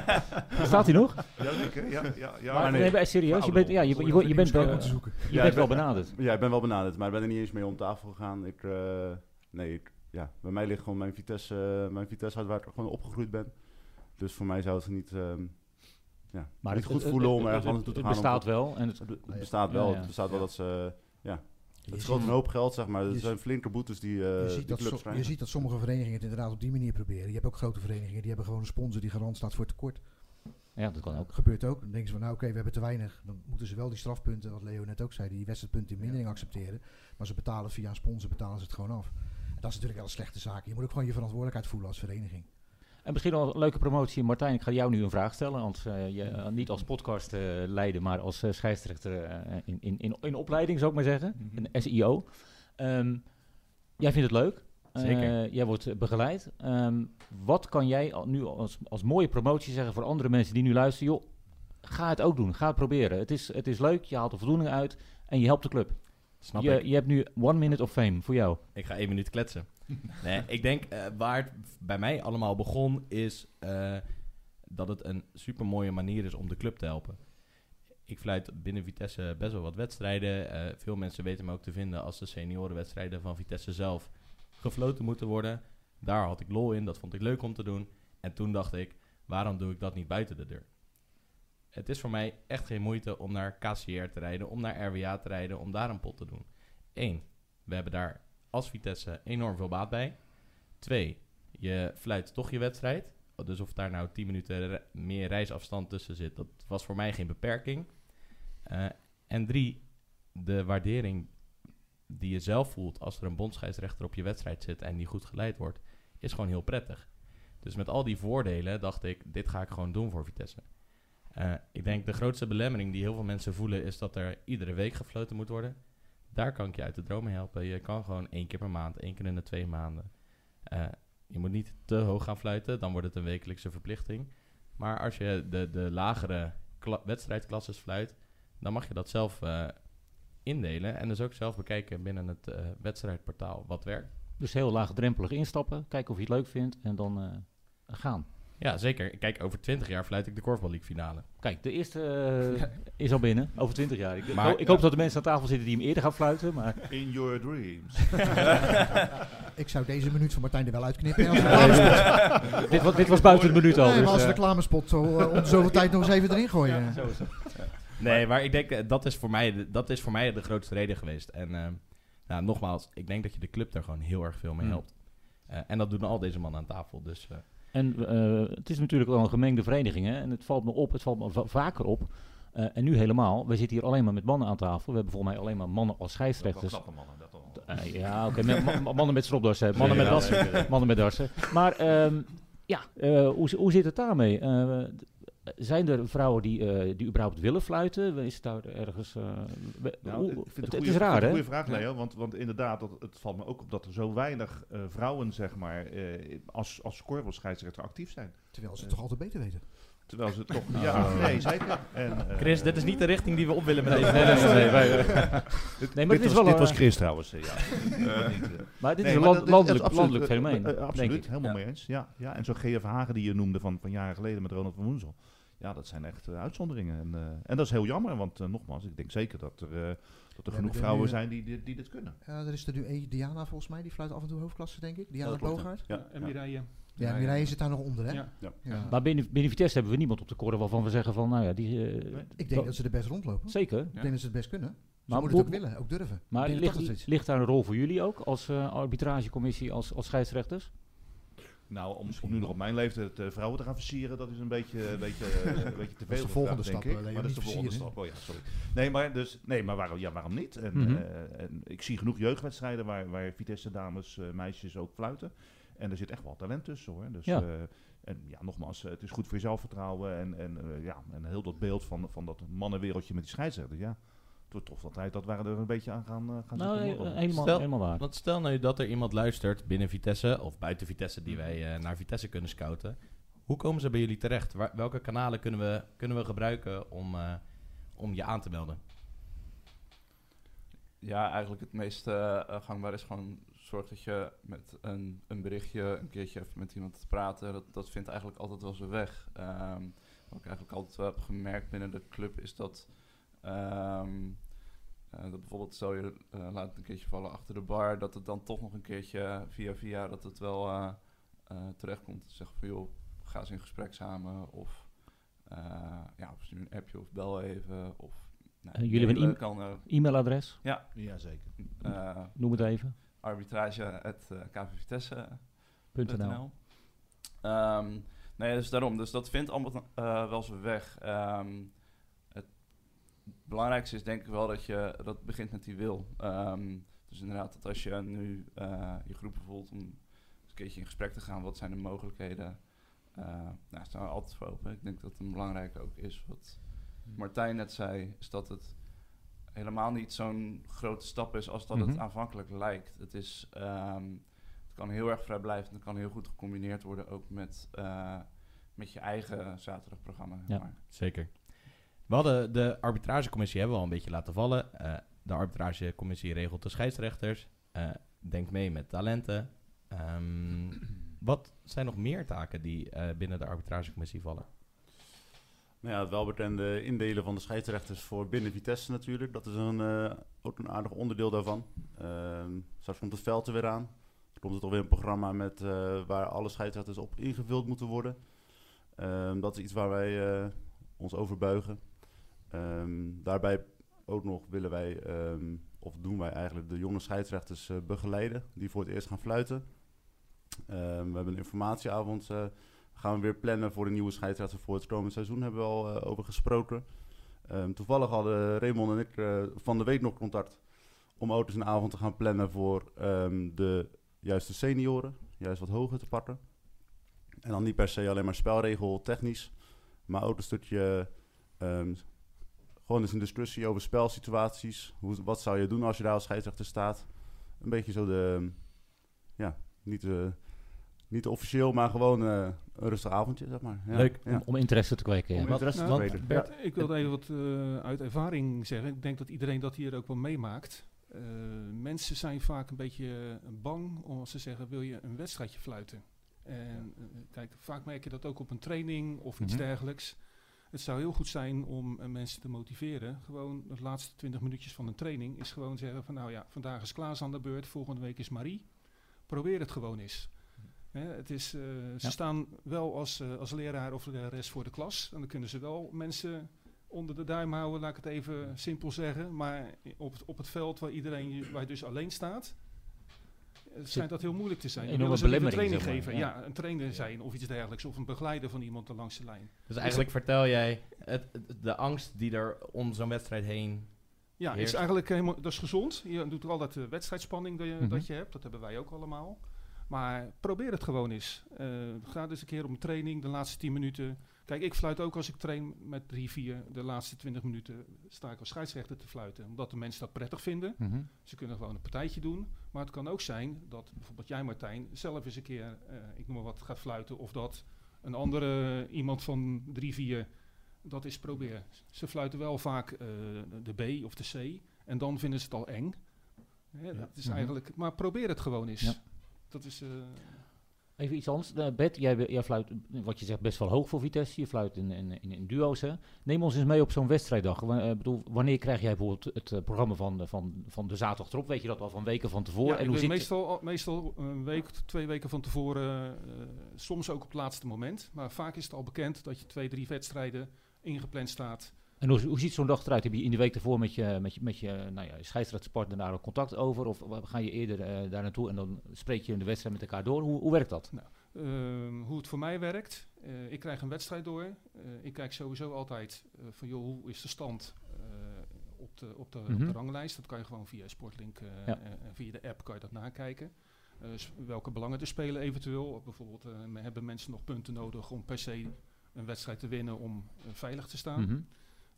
S8: (laughs)
S2: Staat hij nog?
S8: Ja, zeker. Ja, ja, ja.
S2: Maar nee, nee serieus, je bent, ja, je, je, je bent, wel, je
S4: ja,
S2: bent wel benaderd.
S4: Ja, ik ben wel benaderd, maar ik ben er niet eens mee om tafel gegaan. Ik, uh, nee, ik, ja, bij mij ligt gewoon mijn Vitesse, uh, mijn Vitesse waar ik gewoon opgegroeid ben. Dus voor mij zou het niet... Um, ja,
S2: maar
S4: het,
S2: het
S4: goed voelen om ergens naartoe te gaan.
S2: Het bestaat wel. En
S4: het, het bestaat wel. Het bestaat wel dat ze... Ja, het is gewoon een hoop geld, zeg maar. Er zijn flinke boetes die, uh,
S7: je ziet,
S4: die
S7: dat so, je ziet dat sommige verenigingen het inderdaad op die manier proberen. Je hebt ook grote verenigingen die hebben gewoon een sponsor die garant staat voor tekort.
S2: Ja, dat kan ook.
S7: Dat gebeurt ook. Dan denken ze van, nou oké, okay, we hebben te weinig. Dan moeten ze wel die strafpunten, wat Leo net ook zei, die wedstrijdpunten in mindering accepteren. Maar ze betalen via een sponsor, betalen ze het gewoon af. En dat is natuurlijk wel een slechte zaak. Je moet ook gewoon je verantwoordelijkheid voelen als vereniging.
S2: En misschien al een leuke promotie. Martijn, ik ga jou nu een vraag stellen. Want uh, je, uh, niet als podcast uh, leiden, maar als scheidsrechter in, in, in, in opleiding, zou ik maar zeggen. Mm -hmm. Een SIO. Um, jij vindt het leuk.
S3: Zeker.
S2: jij wordt begeleid. Um, wat kan jij nu als, als mooie promotie zeggen voor andere mensen die nu luisteren? Joh, ga het ook doen. Ga het proberen. Het is, het is leuk. Je haalt de voldoening uit. En je helpt de club.
S3: Snap
S2: je,
S3: ik.
S2: je hebt nu one minute of fame voor jou.
S3: Ik ga één minuut kletsen. (laughs) nee, ik denk uh, waar het bij mij allemaal begon, is uh, dat het een super mooie manier is om de club te helpen. Ik fluit binnen Vitesse best wel wat wedstrijden. Uh, veel mensen weten me ook te vinden als de seniorenwedstrijden van Vitesse zelf. gefloten moeten worden. Daar had ik lol in, dat vond ik leuk om te doen. En toen dacht ik, waarom doe ik dat niet buiten de deur? Het is voor mij echt geen moeite om naar KCR te rijden, om naar RWA te rijden, om daar een pot te doen. Eén, we hebben daar als Vitesse enorm veel baat bij. Twee, je fluit toch je wedstrijd. Dus of daar nou 10 minuten meer reisafstand tussen zit, dat was voor mij geen beperking. Eh, en drie, de waardering die je zelf voelt als er een bondscheidsrechter op je wedstrijd zit en die goed geleid wordt, is gewoon heel prettig. Dus met al die voordelen dacht ik, dit ga ik gewoon doen voor Vitesse. Eh, ik denk de grootste belemmering die heel veel mensen voelen is dat er iedere week gefloten moet worden. Daar kan ik je uit de dromen helpen. Je kan gewoon één keer per maand, één keer in de twee maanden. Eh, je moet niet te hoog gaan fluiten, dan wordt het een wekelijkse verplichting. Maar als je de, de lagere kla- wedstrijdklasses fluit, dan mag je dat zelf eh, indelen. En dus ook zelf bekijken binnen het eh, wedstrijdportaal wat werkt.
S2: Dus heel laagdrempelig instappen, kijken of je het leuk vindt en dan gaan.
S3: Ja, zeker. Kijk, over 20 jaar fluit ik de Korfbal League finale.
S2: Kijk, de eerste eh, is al binnen, over 20 jaar. Ik,
S3: Maar-
S2: ik, ik hoop dat de mensen aan tafel zitten die hem eerder gaan fluiten, maar
S8: In your dreams. (laughs)
S7: Ik zou deze minuut van Martijn er wel uitknippen. (laughs)
S2: dit, was, dit was buiten de minuut al.
S7: Nee,
S2: dus,
S7: maar als
S2: eh,
S7: reclamespot zo, eh, om zoveel tijd nog eens even erin gooien.
S2: zo is het.
S3: Nee, maar ik denk, dat is voor mij de, dat is voor mij de grootste reden geweest. En eh, nou, nogmaals, ik denk dat je de club daar gewoon heel erg veel mee
S2: Hmm.
S3: helpt. Eh, en dat doen al deze mannen aan tafel. Dus eh,
S2: En eh, het is natuurlijk wel een gemengde vereniging. Hè? En het valt me op, het valt me va- vaker op. Eh, en nu helemaal. We zitten hier alleen maar met mannen aan tafel. We hebben volgens mij alleen maar mannen als scheidsrechters.
S8: Mannen, dat al.
S2: Eh, ja, oké. ma- ma- mannen met stropdassen. Mannen met
S3: Ja,
S2: dassen. Mannen met dassen. Maar ehm, ja, eh, hoe, hoe zit het daarmee? Zijn er vrouwen die, eh, die überhaupt willen fluiten? Is het daar ergens... eh,
S8: Nou,
S2: hoe-
S8: ik vind
S2: het,
S8: een
S2: het
S8: goeie-
S2: is raar,
S8: een
S2: hè?
S8: goede vraag, Leo. Want, want inderdaad, dat, het valt me ook op dat er zo weinig eh, vrouwen, zeg maar, eh, als, als korfbalscheidsrechter actief zijn.
S7: Terwijl ze het toch altijd beter weten.
S8: Terwijl ze toch... Ja, nee, zeker. En, eh,
S3: Chris, dit is niet de richting die we op willen met deze
S2: Nee, nee, (laughs) nee, maar
S8: dit was-
S2: wel
S8: Dit was Chris trouwens, ja. Niet. (laughs)
S2: Maar dit
S8: Nee,
S2: is een land- landelijk,
S8: absoluut,
S2: landelijk fenomeen,
S8: absoluut, helemaal
S3: Ja.
S8: mee eens. Ja, ja. En zo'n G.F. Hagen die je noemde van, van jaren geleden met Ronald van Woensel. Ja, dat zijn echt eh, uitzonderingen. En, eh, en dat is heel jammer, want eh, nogmaals, ik denk zeker dat er, eh, dat er genoeg vrouwen
S7: nu-
S8: zijn die, die, die dit kunnen.
S7: Ja, er is er nu een, Diana volgens mij, die fluit af en toe hoofdklasse, denk ik. Diana
S4: ja.
S7: Bogaert.
S4: Ja,
S6: en
S4: ja.
S6: Mireille.
S7: Ja, Mireille zit daar nog onder, hè?
S6: Ja.
S7: Ja.
S2: Maar binnen, binnen Vitesse hebben we niemand op de korrel waarvan we zeggen van, nou ja, die...
S7: Ik denk dat ze er best rondlopen.
S2: Zeker.
S7: Ik denk dat ze het best kunnen. Ze
S2: Maar
S7: moeten het ook willen, ook durven.
S2: Maar ligt, ligt daar een rol voor jullie ook als eh, arbitragecommissie, als, als scheidsrechters?
S8: Nou, om, om nu nog op mijn leeftijd eh, vrouwen te gaan versieren, dat is een beetje, een beetje, eh, (laughs) een beetje te veel.
S7: is de volgende stap,
S8: denk
S7: eh,
S8: ik.
S7: Leo,
S8: Maar dat is de volgende
S7: versieren,
S8: stap. Oh ja, sorry. Nee, maar, dus, nee, maar waarom, ja, waarom niet? En,
S2: Mhm.
S8: eh, en ik zie genoeg jeugdwedstrijden waar, waar Vitesse dames, eh, meisjes ook fluiten. En er zit echt wel talent tussen hoor. Dus,
S2: Ja.
S8: eh, en ja, nogmaals, eh, het is goed voor je zelfvertrouwen. En, en, eh, ja, en heel dat beeld van, van dat mannenwereldje met die scheidsrechters. Ja, wordt toch wel tijd dat wij er een beetje aan gaan, eh, gaan
S2: Nou,
S8: zitten morrelen.
S2: helemaal,
S3: Stel-
S2: helemaal waar.
S3: Want stel nu dat er iemand luistert binnen Vitesse of buiten Vitesse die wij eh, naar Vitesse kunnen scouten. Hoe komen ze bij jullie terecht? Waar- welke kanalen kunnen we, kunnen we gebruiken om, eh, om je aan te melden?
S5: Ja, eigenlijk het meest eh, gangbaar is gewoon zorg dat je met een, een berichtje een keertje even met iemand te praten. Dat, dat vindt eigenlijk altijd wel zijn weg. Ehm, wat ik eigenlijk altijd wel heb gemerkt binnen de club is dat, ehm, eh, dat bijvoorbeeld stel je eh, laat het een keertje vallen achter de bar, dat het dan toch nog een keertje via via dat het wel eh eh terechtkomt. Zeg van joh, ga eens in gesprek samen of eh, ja, of stuur een appje of bel even of nou,
S2: jullie hebben een
S5: mailen kan,
S2: E-mailadres,
S5: ja,
S8: Ja, zeker.
S5: eh
S2: noem het even.
S5: arbitrage.kvvitesse.nl Ehm nee, dus daarom. Dus dat vindt allemaal wel zijn weg. Ehm, het belangrijkste is denk ik wel dat je dat begint met die wil. Ehm, dus inderdaad, dat als je nu eh, je groep voelt om een keertje in gesprek te gaan, wat zijn de mogelijkheden? Eh nou, staan we altijd voor open. Ik denk dat het een belangrijke ook is. Wat Martijn net zei, is dat het helemaal niet zo'n grote stap is als dat het
S2: Mhm.
S5: aanvankelijk lijkt. Het is, ehm, het kan heel erg vrijblijvend, het kan heel goed gecombineerd worden ook met, eh, met je eigen zaterdagprogramma.
S2: Ja.
S5: maar.
S3: Zeker. We hadden de arbitragecommissie hebben we al een beetje laten vallen. Eh, de arbitragecommissie regelt de scheidsrechters. Eh denkt mee met talenten. Ehm, (clears throat) wat zijn nog meer taken die eh, binnen de arbitragecommissie vallen?
S4: Nou ja, het welbekende indelen van de scheidsrechters voor binnen Vitesse natuurlijk. Dat is een, ook een aardig onderdeel daarvan. Ehm straks komt het veld er weer aan. komt er toch weer een programma met, waar alle scheidsrechters op ingevuld moeten worden. Ehm, dat is iets waar wij ons over buigen. Ehm, daarbij ook nog willen wij, ehm, of doen wij eigenlijk, de jonge scheidsrechters eh, begeleiden die voor het eerst gaan fluiten. Ehm, we hebben een informatieavond, eh, gaan we weer plannen voor de nieuwe scheidsrechter voor het komende seizoen, hebben we al eh, over gesproken. Toevallig hadden Raymond en ik van de week nog contact om ook eens een avond te gaan plannen voor de juiste senioren, juist wat hoger te pakken. En dan niet per se alleen maar spelregel technisch, maar ook een stukje gewoon eens een discussie over spelsituaties. Hoe, wat zou je doen als je daar als scheidsrechter staat? Een beetje zo de, ja, niet, eh, niet officieel, maar gewoon eh, een rustig avondje, zeg maar. Ja,
S3: Leuk.
S4: Ja.
S2: Om, om interesse te kweken. ja.
S4: Om interesse te kweken.
S6: Bert,
S4: Ja.
S6: ik wil even wat eh, uit ervaring zeggen. Ik denk dat iedereen dat hier ook wel meemaakt. Eh, mensen zijn vaak een beetje bang om als ze zeggen, wil je een wedstrijdje fluiten? En kijk, vaak merk je dat ook op een training of iets
S2: Mhm.
S6: dergelijks. Het zou heel goed zijn om eh, mensen te motiveren. Gewoon de laatste 20 minuutjes van een training is gewoon zeggen van nou ja, vandaag is Klaas aan de beurt, volgende week is Marie. Probeer het gewoon eens. Hè, het is, eh, ze
S2: Ja.
S6: staan wel als, eh, als leraar of lerares voor de klas. En dan kunnen ze wel mensen onder de duim houden, laat ik het even simpel zeggen. Maar op, het- op het veld waar iedereen waar je dus alleen staat, schijnt dat heel moeilijk te zijn. Ze liever
S2: belemmering,
S6: training
S2: zeg
S6: geven. Ja.
S2: ja.
S6: een trainer zijn of iets dergelijks. Of een begeleider van iemand langs de lijn.
S3: Dus eigenlijk vertel jij het, het- de angst die er om zo'n wedstrijd heen...
S6: Ja, is eigenlijk helemaal, dat is gezond. Je doet er altijd de wedstrijdspanning dat je,
S2: Mhm.
S6: dat je hebt. Dat hebben wij ook allemaal. Maar probeer het gewoon eens. Eh, ga dus een keer een training, de laatste 10 minuten. Kijk, ik fluit ook als ik train met 3, 4. De laatste 20 minuten sta ik als scheidsrechter te fluiten. Omdat de mensen dat prettig vinden.
S2: Mhm.
S6: Ze kunnen gewoon een partijtje doen. Maar het kan ook zijn dat bijvoorbeeld jij, Martijn, zelf eens een keer, eh, ik noem maar wat, gaat fluiten. Of dat een andere iemand van 3, 4 dat is probeer. Ze fluiten wel vaak eh, de B of de C. En dan vinden ze het al eng. Hè, dat is
S2: Mhm.
S6: eigenlijk, maar probeer het gewoon eens.
S2: Ja.
S6: Dat is, eh,
S2: Even iets anders. Eh, Bert, jij, jij fluit, eh, wat je zegt, best wel hoog voor Vitesse. Je fluit in, in, in, in duo's. Hè. Neem ons eens mee op zo'n wedstrijddag. Eh, bedoel, wanneer krijg jij bijvoorbeeld het programma van, de- van, van de zaterdag erop? Weet je dat al van weken van tevoren?
S6: ja,
S2: en hoe zit
S6: meestal, al- meestal een week, twee weken van tevoren, soms ook op het laatste moment. Maar vaak is het al bekend dat je twee, drie wedstrijden ingepland staat.
S2: En hoe, hoe ziet zo'n dag eruit? Heb je in de week ervoor met je, met je, met je nou ja, scheidsrechtspartner daar contact over? Of ga je eerder eh, daar naartoe en dan spreek je in de wedstrijd met elkaar door? Hoe, hoe werkt dat?
S6: Ehm, hoe het voor mij werkt. eh, ik krijg een wedstrijd door. Eh, ik kijk sowieso altijd van joh, hoe is de stand op, de, op, de, op
S2: Mhm.
S6: de ranglijst. Dat kan je gewoon via Sportlink
S2: Ja.
S6: en via de app kan je dat nakijken. Welke belangen er spelen eventueel. Bijvoorbeeld hebben mensen nog punten nodig om per se een wedstrijd te winnen om veilig te staan.
S2: Mhm.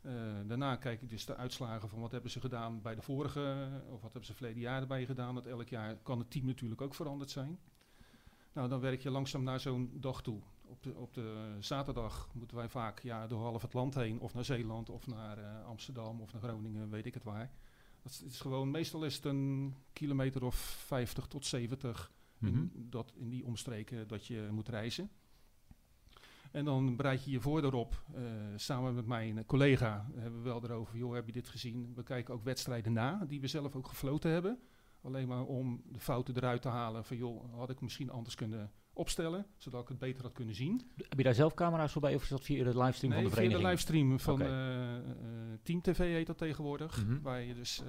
S6: Eh, daarna kijk ik dus de uitslagen van wat hebben ze gedaan bij de vorige, of wat hebben ze verleden jaar erbij gedaan. Want elk jaar kan het team natuurlijk ook veranderd zijn. Nou, dan werk je langzaam naar zo'n dag toe. Op de, op de zaterdag moeten wij vaak ja, door half het land heen, of naar Zeeland, of naar eh, Amsterdam, of naar Groningen, weet ik het waar. Dat is, gewoon, meestal is het een kilometer of 50 tot 70
S2: Mhm.
S6: in, dat, in die omstreken dat je moet reizen. En dan bereid je je voor erop. eh, samen met mijn collega hebben we wel erover, joh, heb je dit gezien? We kijken ook wedstrijden na, die we zelf ook gefloten hebben. Alleen maar om de fouten eruit te halen van, joh, had ik misschien anders kunnen opstellen, zodat ik het beter had kunnen zien.
S2: Heb je daar zelf camera's voor bij of is dat via de livestream
S6: nee,
S2: van de
S6: via de
S2: vereniging?
S6: livestream van eh, eh, Team TV heet dat tegenwoordig.
S2: Mhm.
S6: Waar je dus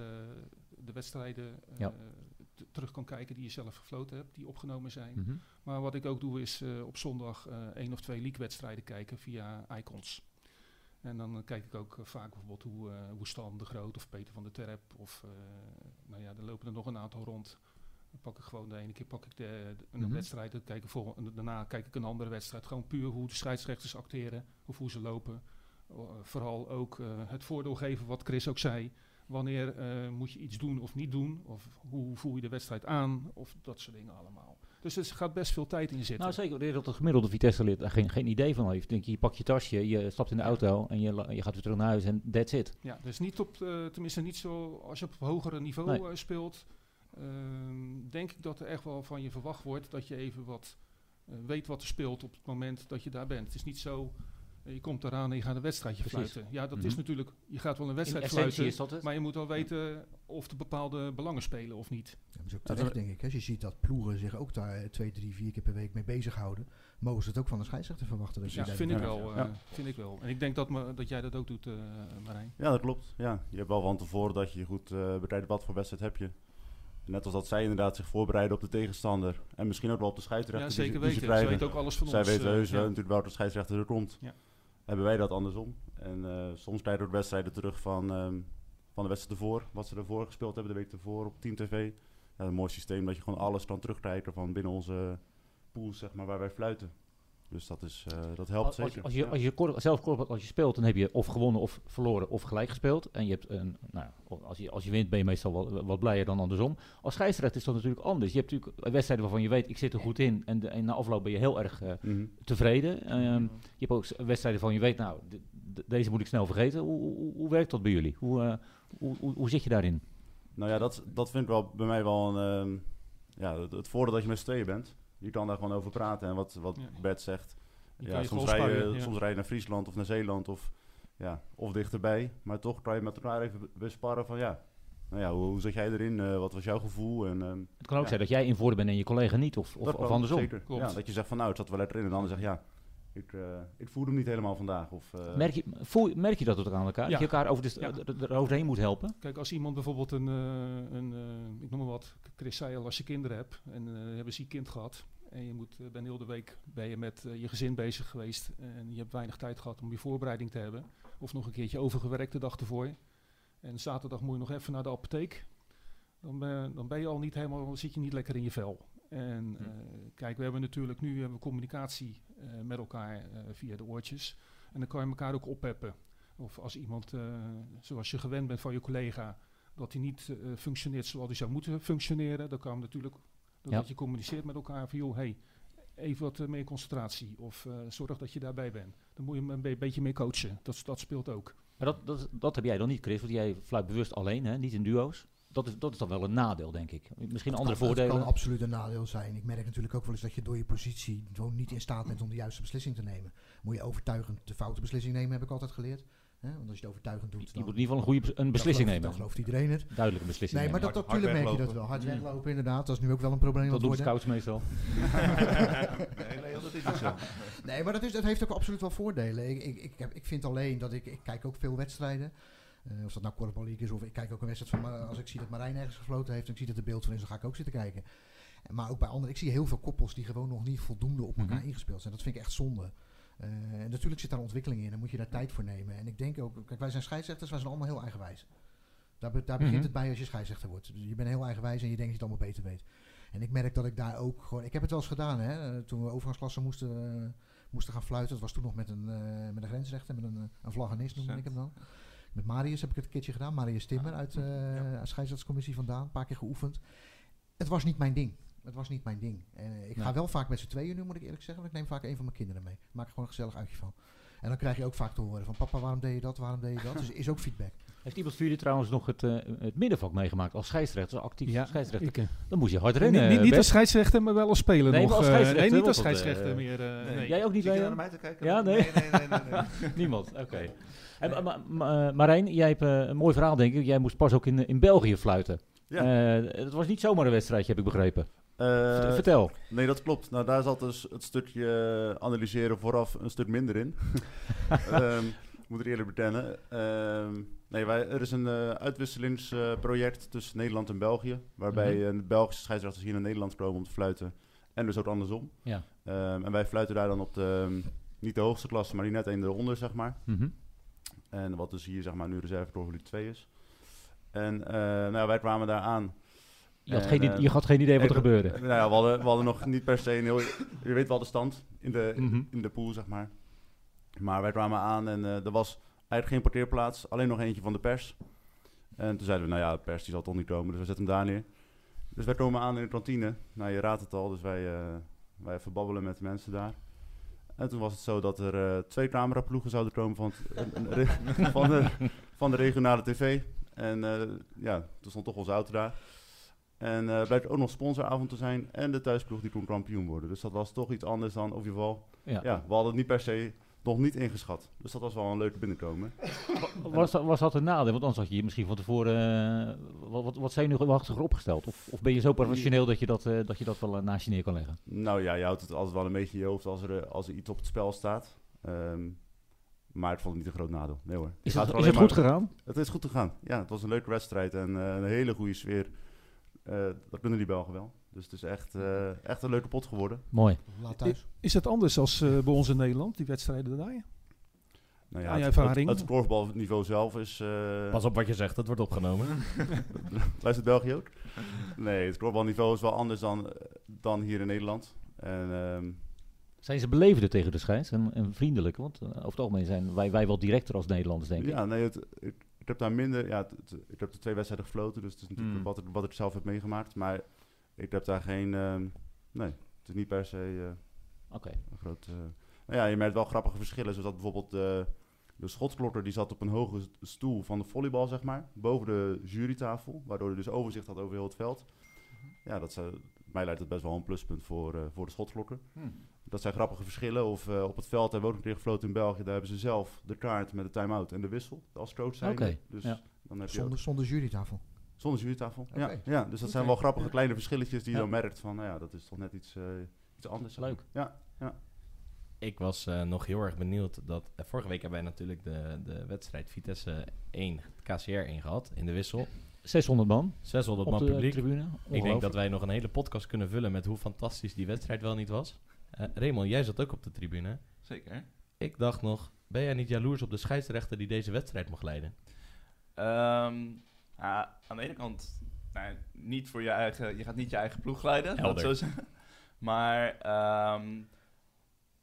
S6: de wedstrijden
S2: Ja.
S6: Terug kan kijken die je zelf gefloten hebt, die opgenomen zijn.
S2: Mhm.
S6: Maar wat ik ook doe is eh, op zondag eh één of twee league-wedstrijden kijken via Icons. En dan eh, kijk ik ook vaak bijvoorbeeld hoe, eh hoe Stan de Groot of Peter van der Terp of nou ja, er lopen er nog een aantal rond. Dan pak ik gewoon de ene keer pak ik de, de- een
S2: Mhm.
S6: wedstrijd, dan kijk ik vol, en daarna kijk ik een andere wedstrijd. Gewoon puur hoe de scheidsrechters acteren of hoe ze lopen. Vooral ook het voordeel geven wat Chris ook zei. Wanneer eh, moet je iets doen of niet doen? Of hoe voel je de wedstrijd aan? Of dat soort dingen allemaal. Dus er gaat best veel tijd in zitten.
S2: Nou zeker, dat de gemiddelde Vitesse-lid daar geen, geen idee van heeft. Denk je, je pakt je tasje, je stapt in de auto en je, je gaat weer terug naar huis en that's it.
S6: Ja, dus niet op, eh, tenminste niet zo als je op hogere niveau
S2: Nee.
S6: eh, speelt. ehm, denk ik dat er echt wel van je verwacht wordt dat je even wat weet wat er speelt op het moment dat je daar bent. Het is niet zo Je komt eraan en je gaat een wedstrijdje
S2: Precies.
S6: fluiten. Ja, dat
S2: Mhm.
S6: is natuurlijk, je gaat wel een wedstrijd
S2: essentie
S6: fluiten,
S2: is dat het.
S6: maar je moet wel weten of er bepaalde belangen spelen of niet.
S7: Ja, dat is ook terecht, denk ik. Hè. Als je ziet dat ploegen zich ook daar eh, twee, drie, vier keer per week mee bezighouden, mogen ze het ook van de scheidsrechter verwachten. Dat
S6: Ja, vind ik, wel, eh,
S2: Ja.
S6: vind ik wel. En ik denk dat, me, dat jij dat ook doet, eh Marijn.
S4: Ja, dat klopt. Ja, je hebt wel van tevoren dat je je goed eh bereidt wat voor wedstrijd heb je. Net als dat zij inderdaad zich voorbereiden op de tegenstander. En misschien ook wel op de scheidsrechter
S6: Ja,
S4: die ze-
S6: zeker
S4: die ze
S6: weten. Ze weten ook alles van
S4: Zij
S6: ons.
S4: weten
S6: eh,
S4: heus wel
S6: ja.
S4: natuurlijk wel dat de scheidsrechter er komt.
S6: Ja.
S4: Hebben wij dat andersom. En eh, soms krijgen we ook wedstrijden terug van, ehm, van de wedstrijd ervoor. Wat ze ervoor gespeeld hebben de week ervoor op Team TV. Een mooi systeem dat je gewoon alles kan terugkrijgen van binnen onze pool, zeg maar, waar wij fluiten. Dus dat, is, eh, dat helpt
S2: Als,
S4: zeker.
S2: als je,
S4: Ja.
S2: als je kor- zelf kort- als je speelt, dan heb je of gewonnen of verloren of gelijk gespeeld. En je hebt een, nou, als, je, als je wint ben je meestal wat, wat blijer dan andersom. Als scheidsrechter is dat natuurlijk anders. Je hebt natuurlijk wedstrijden waarvan je weet, ik zit er goed in. En, de, en na afloop ben je heel erg eh,
S4: Mhm.
S2: tevreden. Ehm, je hebt ook wedstrijden waarvan je weet, nou, de- de- deze moet ik snel vergeten. Hoe, hoe, hoe werkt dat bij jullie? Hoe, eh, hoe, hoe, hoe zit je daarin?
S4: Nou ja, dat, dat vind ik wel bij mij wel een, ehm, ja, het, het voordeel dat je met z'n tweeën bent. Je kan daar gewoon over praten. En wat, wat
S6: Ja.
S4: Bert zegt,
S6: Je
S4: ja, soms, rij je,
S6: ja.
S4: soms rij je naar Friesland of naar Zeeland of, ja, of dichterbij. Maar toch kan je met elkaar even be- besparren van ja, nou ja, hoe, hoe zat jij erin? Eh, wat was jouw gevoel? En, ehm,
S2: Het kan ook
S4: Ja.
S2: zijn dat jij in voordeel bent en je collega niet. Of, of,
S4: dat
S2: of
S4: kan,
S2: andersom.
S4: Zeker. Ja, dat je zegt van nou, het zat wel lekker in. En de ander zegt ja, ik, eh, ik voelde hem niet helemaal vandaag. Of, eh,
S2: Merk je, voel, merk je dat ook aan elkaar?
S6: Ja.
S2: Dat je elkaar over de,
S6: Ja.
S2: er- er- eroverheen moet helpen?
S6: Kijk, als iemand bijvoorbeeld een, eh, een eh, ik noem maar wat, Chris zei al, als je kinderen hebt en je hebt een ziek kind gehad en je moet, eh, ben heel de week ben je met eh, je gezin bezig geweest en je hebt weinig tijd gehad om je voorbereiding te hebben of nog een keertje overgewerkt de dag ervoor en zaterdag moet je nog even naar de apotheek, dan ben, dan ben je al niet helemaal, zit je niet lekker in je vel. En
S2: Hm.
S6: eh, kijk, we hebben natuurlijk nu hebben we communicatie met elkaar via de oortjes en dan kan je elkaar ook oppeppen. Of als iemand, zoals je gewend bent van je collega, dat hij niet functioneert zoals hij zou moeten functioneren, dan kan natuurlijk, doordat
S2: Ja.
S6: je communiceert met elkaar van, joh, hey, even wat eh, meer concentratie. Of eh, zorg dat je daarbij bent. Dan moet je hem een be- beetje meer coachen. Dat, dat speelt ook.
S2: Maar dat, dat, dat heb jij dan niet, Chris, want jij fluit bewust alleen, hè? niet in duo's. Dat is, dat is dan wel een nadeel, denk ik. Misschien andere
S7: kan-
S2: voordelen.
S7: kan absoluut een nadeel zijn. Ik merk natuurlijk ook wel eens dat je door je positie gewoon niet in staat bent om de juiste beslissing te nemen. Moet je overtuigend de foute beslissing nemen, heb ik altijd geleerd. Hè? Want als je het overtuigend doet,
S2: je
S7: dan,
S2: moet in ieder geval een goede een beslissing
S7: gelooft,
S2: nemen.
S7: Dan gelooft iedereen het.
S2: Duidelijke beslissing
S7: Nee, maar
S2: nemen.
S7: dat,
S4: Hard-
S7: natuurlijk merk je dat wel. Hard weglopen inderdaad. Dat is nu ook wel een probleem
S2: Dat doen scouts meestal. (laughs)
S8: nee, dat is niet zo. (laughs)
S7: Nee, maar dat, is, dat heeft ook absoluut wel voordelen. Ik, ik, ik, heb, ik vind alleen dat ik, ik kijk ook veel wedstrijden. Eh of dat nou Korfbal League is of ik kijk ook een wedstrijd van... Als ik zie dat Marijn ergens gefloten heeft en ik zie dat er beeld van is, dan ga ik ook zitten kijken. En Maar ook bij anderen, ik zie heel veel koppels die gewoon nog niet voldoende op elkaar
S2: Mhm.
S7: ingespeeld zijn. Dat vind ik echt zonde. Eh, en natuurlijk zit daar ontwikkeling in en moet je daar tijd voor nemen. En ik denk ook, kijk wij zijn scheidsrechters, wij zijn allemaal heel eigenwijs. Daar, be- daar begint
S2: Mhm.
S7: het bij als je scheidsrechter wordt. Dus je bent heel eigenwijs en je denkt dat je het allemaal beter weet. En ik merk dat ik daar ook gewoon... Ik heb het wel eens gedaan, hè. eh, Toen we overgangsklassen moesten, eh, moesten gaan fluiten. Dat was toen nog met een, eh, met een grensrechter, met een, eh, een vlaggenist noemde ik hem dan. Met Marius heb ik het een keertje gedaan. Marius Timmer uit de scheidsrechtscommissie vandaan. Een paar keer geoefend. Het was niet mijn ding. Het was niet mijn ding. En ik
S2: Nee.
S7: ga wel vaak met z'n tweeën nu, moet ik eerlijk zeggen. Want ik neem vaak een van mijn kinderen mee. Maak er gewoon een gezellig uitje van. En dan krijg je ook vaak te horen van... Papa, waarom deed je dat? Waarom deed je dat? Dus is ook feedback. (laughs)
S2: Heeft iemand van jullie trouwens nog het, eh, het middenvak meegemaakt als scheidsrechter, als actief scheidsrechter?
S6: ik, eh,
S2: Dan moest je hard rennen.
S6: niet, niet als scheidsrechter, maar wel als speler
S2: Nee,
S6: nog.
S2: maar als
S6: eh,
S2: scheidsrechter,
S6: nee, niet als
S2: dat,
S6: scheidsrechter
S2: eh,
S6: meer. eh, nee.
S2: Jij ook niet,
S8: Zit je
S2: Leo?
S8: naar mij te kijken?
S2: Ja, nee.
S8: nee, nee, nee, nee, nee. (laughs)
S2: Niemand, oké. En, ma- ma- ma- eh, Marijn, jij hebt eh, een mooi verhaal denk ik. Jij moest pas ook in, in België fluiten.
S4: Ja.
S2: Eh, het was niet zomaar een wedstrijdje, heb ik begrepen.
S4: Eh,
S2: Vert- Vertel.
S4: Nee, dat klopt. Nou, daar zat dus het stukje eh, analyseren vooraf een stuk minder in. (laughs) Ehm, moet er eerlijk bekennen. Ehm, nee, wij, er is een eh, uitwisselingsproject tussen Nederland en België. Waarbij de Belgische scheidsrechters hier naar Nederland komen om te fluiten. En dus ook andersom.
S2: Ja.
S4: Ehm, en wij fluiten daar dan op de, niet de hoogste klasse, maar die net een eronder, zeg maar.
S2: Mhm.
S4: En wat dus hier zeg maar nu reserve Pro 2 is. En nou, wij kwamen daar aan.
S2: Je, had
S4: En,
S2: geen,
S4: eh,
S2: je had geen idee wat er gebeurde. (laughs)
S4: Nou ja, we hadden, we hadden nog niet per se een heel... Je weet wel de stand in de,
S2: Mhm.
S4: in de pool, zeg maar. Maar wij kwamen aan en eh, er was eigenlijk geen parkeerplaats. Alleen nog eentje van de pers. En toen zeiden we, nou ja, de pers die zal toch niet komen, dus we zetten hem daar neer. Dus wij komen aan in de kantine. Nou, je raadt het al, dus wij, eh wij even babbelen met de mensen daar. En toen was het zo dat er twee cameraploegen zouden komen van, het- (laughs) van, de, van de regionale tv. En ja, toen stond toch onze auto daar. En eh blijkt ook nog sponsoravond te zijn. En de thuisploeg die kon kampioen worden. Dus dat was toch iets anders dan, of geval...
S2: Ja.
S4: Ja, we hadden niet per se nog niet ingeschat. Dus dat was wel een leuke binnenkomen.
S2: Was, dat- was dat een nadeel? Want anders had je je misschien van tevoren eh, wat, wat, wat zenuwachtiger opgesteld. Of, of ben je zo professioneel dat je dat, eh, dat, je dat wel naast je neer kan leggen?
S4: Nou ja, je houdt het altijd wel een beetje in je hoofd als er, als er iets op het spel staat. Ehm, maar het vond niet een groot nadeel. Nee hoor.
S2: Is het, is het goed
S4: maar-
S2: gegaan?
S4: Het is goed gegaan. Ja, het was een leuke wedstrijd en een hele goede sfeer. Eh, dat kunnen die Belgen wel. Dus het is echt, eh, echt een leuke pot geworden.
S2: Mooi.
S7: Laat thuis.
S6: Is dat anders als eh, bij ons in Nederland, die wedstrijden daar?
S4: Nou
S6: Aan je
S4: het,
S6: ervaring?
S4: het, het korfbalniveau zelf is... eh,
S3: Pas op wat je zegt, dat wordt opgenomen. (laughs)
S4: Luistert België ook? Nee, het korfbalniveau is wel anders dan, dan hier in Nederland. En, ehm,
S2: Zijn ze belevender tegen de scheids en, en vriendelijk? Want over het algemeen zijn wij, wij wel directer als Nederlanders, denk ik.
S4: ja, nee, het, ik, ik heb daar minder... Ja, ik heb de twee wedstrijden gefloten, dus het is natuurlijk
S2: Mm.
S4: wat, ik, wat ik zelf heb meegemaakt. Maar ik heb daar geen... ehm, nee, het is niet per se eh,
S2: Oké.
S4: een groot... eh, nou ja, je merkt wel grappige verschillen. Zoals dat bijvoorbeeld de, de schotsklotter, die zat op een hoge stoel van de volleybal, zeg maar. Boven de jurytafel, waardoor hij dus overzicht had over heel het veld. Ja, dat zou, mij lijkt het best wel een pluspunt voor, eh, voor de schotklokker. Dat zijn grappige verschillen. Of eh, op het veld hebben we ook nog een keer gefloten in België. Daar hebben ze zelf de kaart met de time-out en de wissel als coach zijn.
S2: Oké,
S4: Dus
S2: ja.
S4: dan heb je
S7: Zonder,
S4: ook,
S7: zonder jurytafel.
S4: zonder jurytafel. Ja,
S7: Oké.
S4: ja, dus dat zijn wel grappige kleine verschilletjes die je
S2: Ja.
S4: dan merkt van, nou ja, dat is toch net iets, eh, iets anders.
S2: Leuk.
S4: Ja,
S3: Ik was eh, nog heel erg benieuwd dat... vorige week hebben wij natuurlijk de, de wedstrijd Vitesse 1, KCR 1 gehad in de wissel.
S2: 600 man
S3: 600
S2: op
S3: man
S2: de
S3: publiek.
S2: tribune.
S3: Ik denk dat wij nog een hele podcast kunnen vullen met hoe fantastisch die wedstrijd wel niet was. Eh Raymond, jij zat ook op de tribune.
S5: Zeker.
S3: Ik dacht nog, ben jij niet jaloers op de scheidsrechter die deze wedstrijd mocht leiden?
S5: Ehm, ja, aan de ene kant, nou, niet voor je eigen, je gaat niet je eigen ploeg leiden, zo zeggen. (laughs) Maar ehm,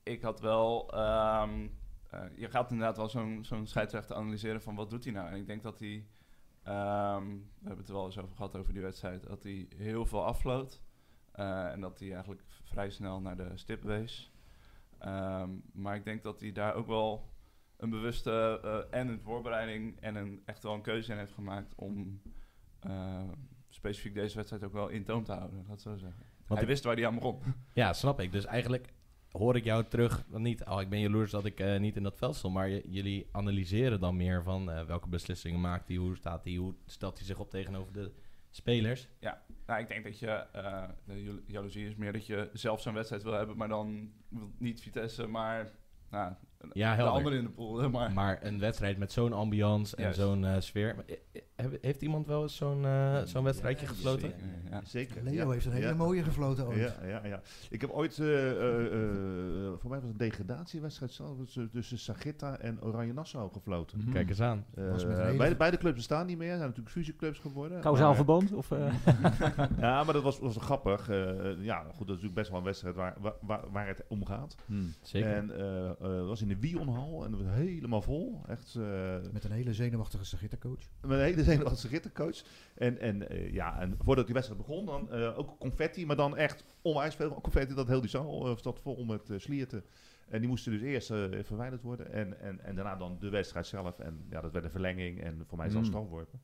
S5: ik had wel, ehm, eh, je gaat inderdaad wel zo'n zo'n scheidsrechter analyseren van wat doet hij nou. En ik denk dat hij, we hebben het er wel eens over gehad over die wedstrijd, dat hij heel veel afvloot. Eh, en dat hij eigenlijk vrij snel naar de stip wees. Ehm, maar ik denk dat hij daar ook wel een bewuste eh, en een voorbereiding en een, echt wel een keuze in heeft gemaakt om eh, specifiek deze wedstrijd ook wel in toom te houden, laat het zo zeggen.
S3: Want
S5: hij wist waar hij aan begon. (laughs)
S3: Ja, snap ik. Dus eigenlijk hoor ik jou terug, niet, oh ik ben jaloers dat ik eh, niet in dat veld stond, maar jullie analyseren dan meer van welke beslissingen maakt hij, hoe staat hij, hoe stelt hij zich op tegenover de spelers.
S5: Nou, ik denk dat je, jalo- jaloezie is meer dat je zelf zo'n wedstrijd wil hebben, maar dan niet Vitesse, maar nou,
S3: Ja,
S5: de in de pool. (laughs) Maar,
S3: Maar een wedstrijd met zo'n ambiance en zo'n eh, sfeer. Eh, eh, heeft iemand wel eens zo'n zo'n wedstrijdje
S4: Ja,
S3: gefloten?
S5: Zeker, ja.
S8: Zeker.
S7: Leo
S8: ja.
S7: heeft een hele
S8: Ja.
S7: mooie gefloten ooit.
S8: Ja, ja, ja. Ik heb ooit, eh, eh, eh, voor mij was het een degradatiewedstrijd tussen- Sagitta en Oranje Nassau gefloten.
S2: Mhm.
S3: Kijk eens aan.
S8: Eh,
S7: hele-
S8: beide, beide clubs bestaan niet meer, zijn natuurlijk fusieclubs geworden.
S2: Kausaal verband? Of, eh? (laughs)
S8: Ja, maar dat was, was grappig. Eh, ja, goed, dat is natuurlijk best wel een wedstrijd waar, waar, het om gaat.
S3: Zeker.
S8: En eh, eh, was in de Wionhal en dat was helemaal vol. Echt eh,
S7: Met een hele zenuwachtige Sagitta-coach.
S8: met een hele zenuwachtige rittencoach. En, en, eh, ja, en voordat die wedstrijd begon, dan eh, ook confetti, maar dan echt onwijs veel confetti. Dat heel die zaal zat vol met slierten. En die moesten dus eerst eh, verwijderd worden. En, en, en daarna dan de wedstrijd zelf. En ja, dat werd een verlenging en voor mij zelfs
S2: Mm.
S8: strafworpen.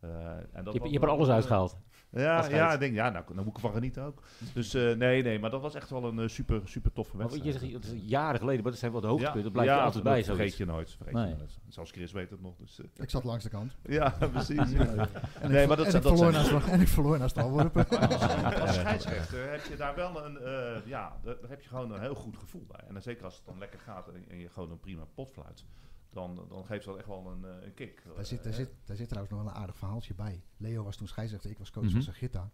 S8: Eh, en dat
S2: je, je hebt er alles
S8: eh,
S2: uitgehaald.
S8: Ja, ja, ik denk, ja, nou, daar moet ik van genieten ook. Dus eh, nee, nee, maar dat was echt wel een eh, super, super toffe wedstrijd.
S2: je zegt, is jaren geleden, maar dat zijn wel de hoogtepunten. Dat blijft
S8: ja,
S2: je altijd
S8: dat
S2: bij.
S8: vergeet
S2: zoiets.
S8: je nooit. Vergeet
S2: Nee.
S8: je nooit. Zelfs Chris weet het nog. Dus, eh,
S7: Ik zat langs de kant. (laughs)
S8: ja, precies. (laughs) ja.
S7: En
S8: Nee,
S7: ik,
S8: maar dat
S7: en
S8: zijn-
S7: ik
S8: dat
S7: verloor
S8: zijn-
S7: En ik verloor. (laughs)
S8: Als scheidsrechter heb je daar wel een, eh, ja, daar daar heb je gewoon een heel goed gevoel bij. En dan zeker als het dan lekker gaat en, en je gewoon een prima pot fluit, dan, dan geeft dat echt wel een, eh, een kick.
S7: Daar zit, daar,
S8: Eh,
S7: zit, daar zit trouwens nog wel een aardig verhaaltje bij. Leo was toen scheidsrechter, ik was coach
S2: Mhm.
S7: van Sagitta.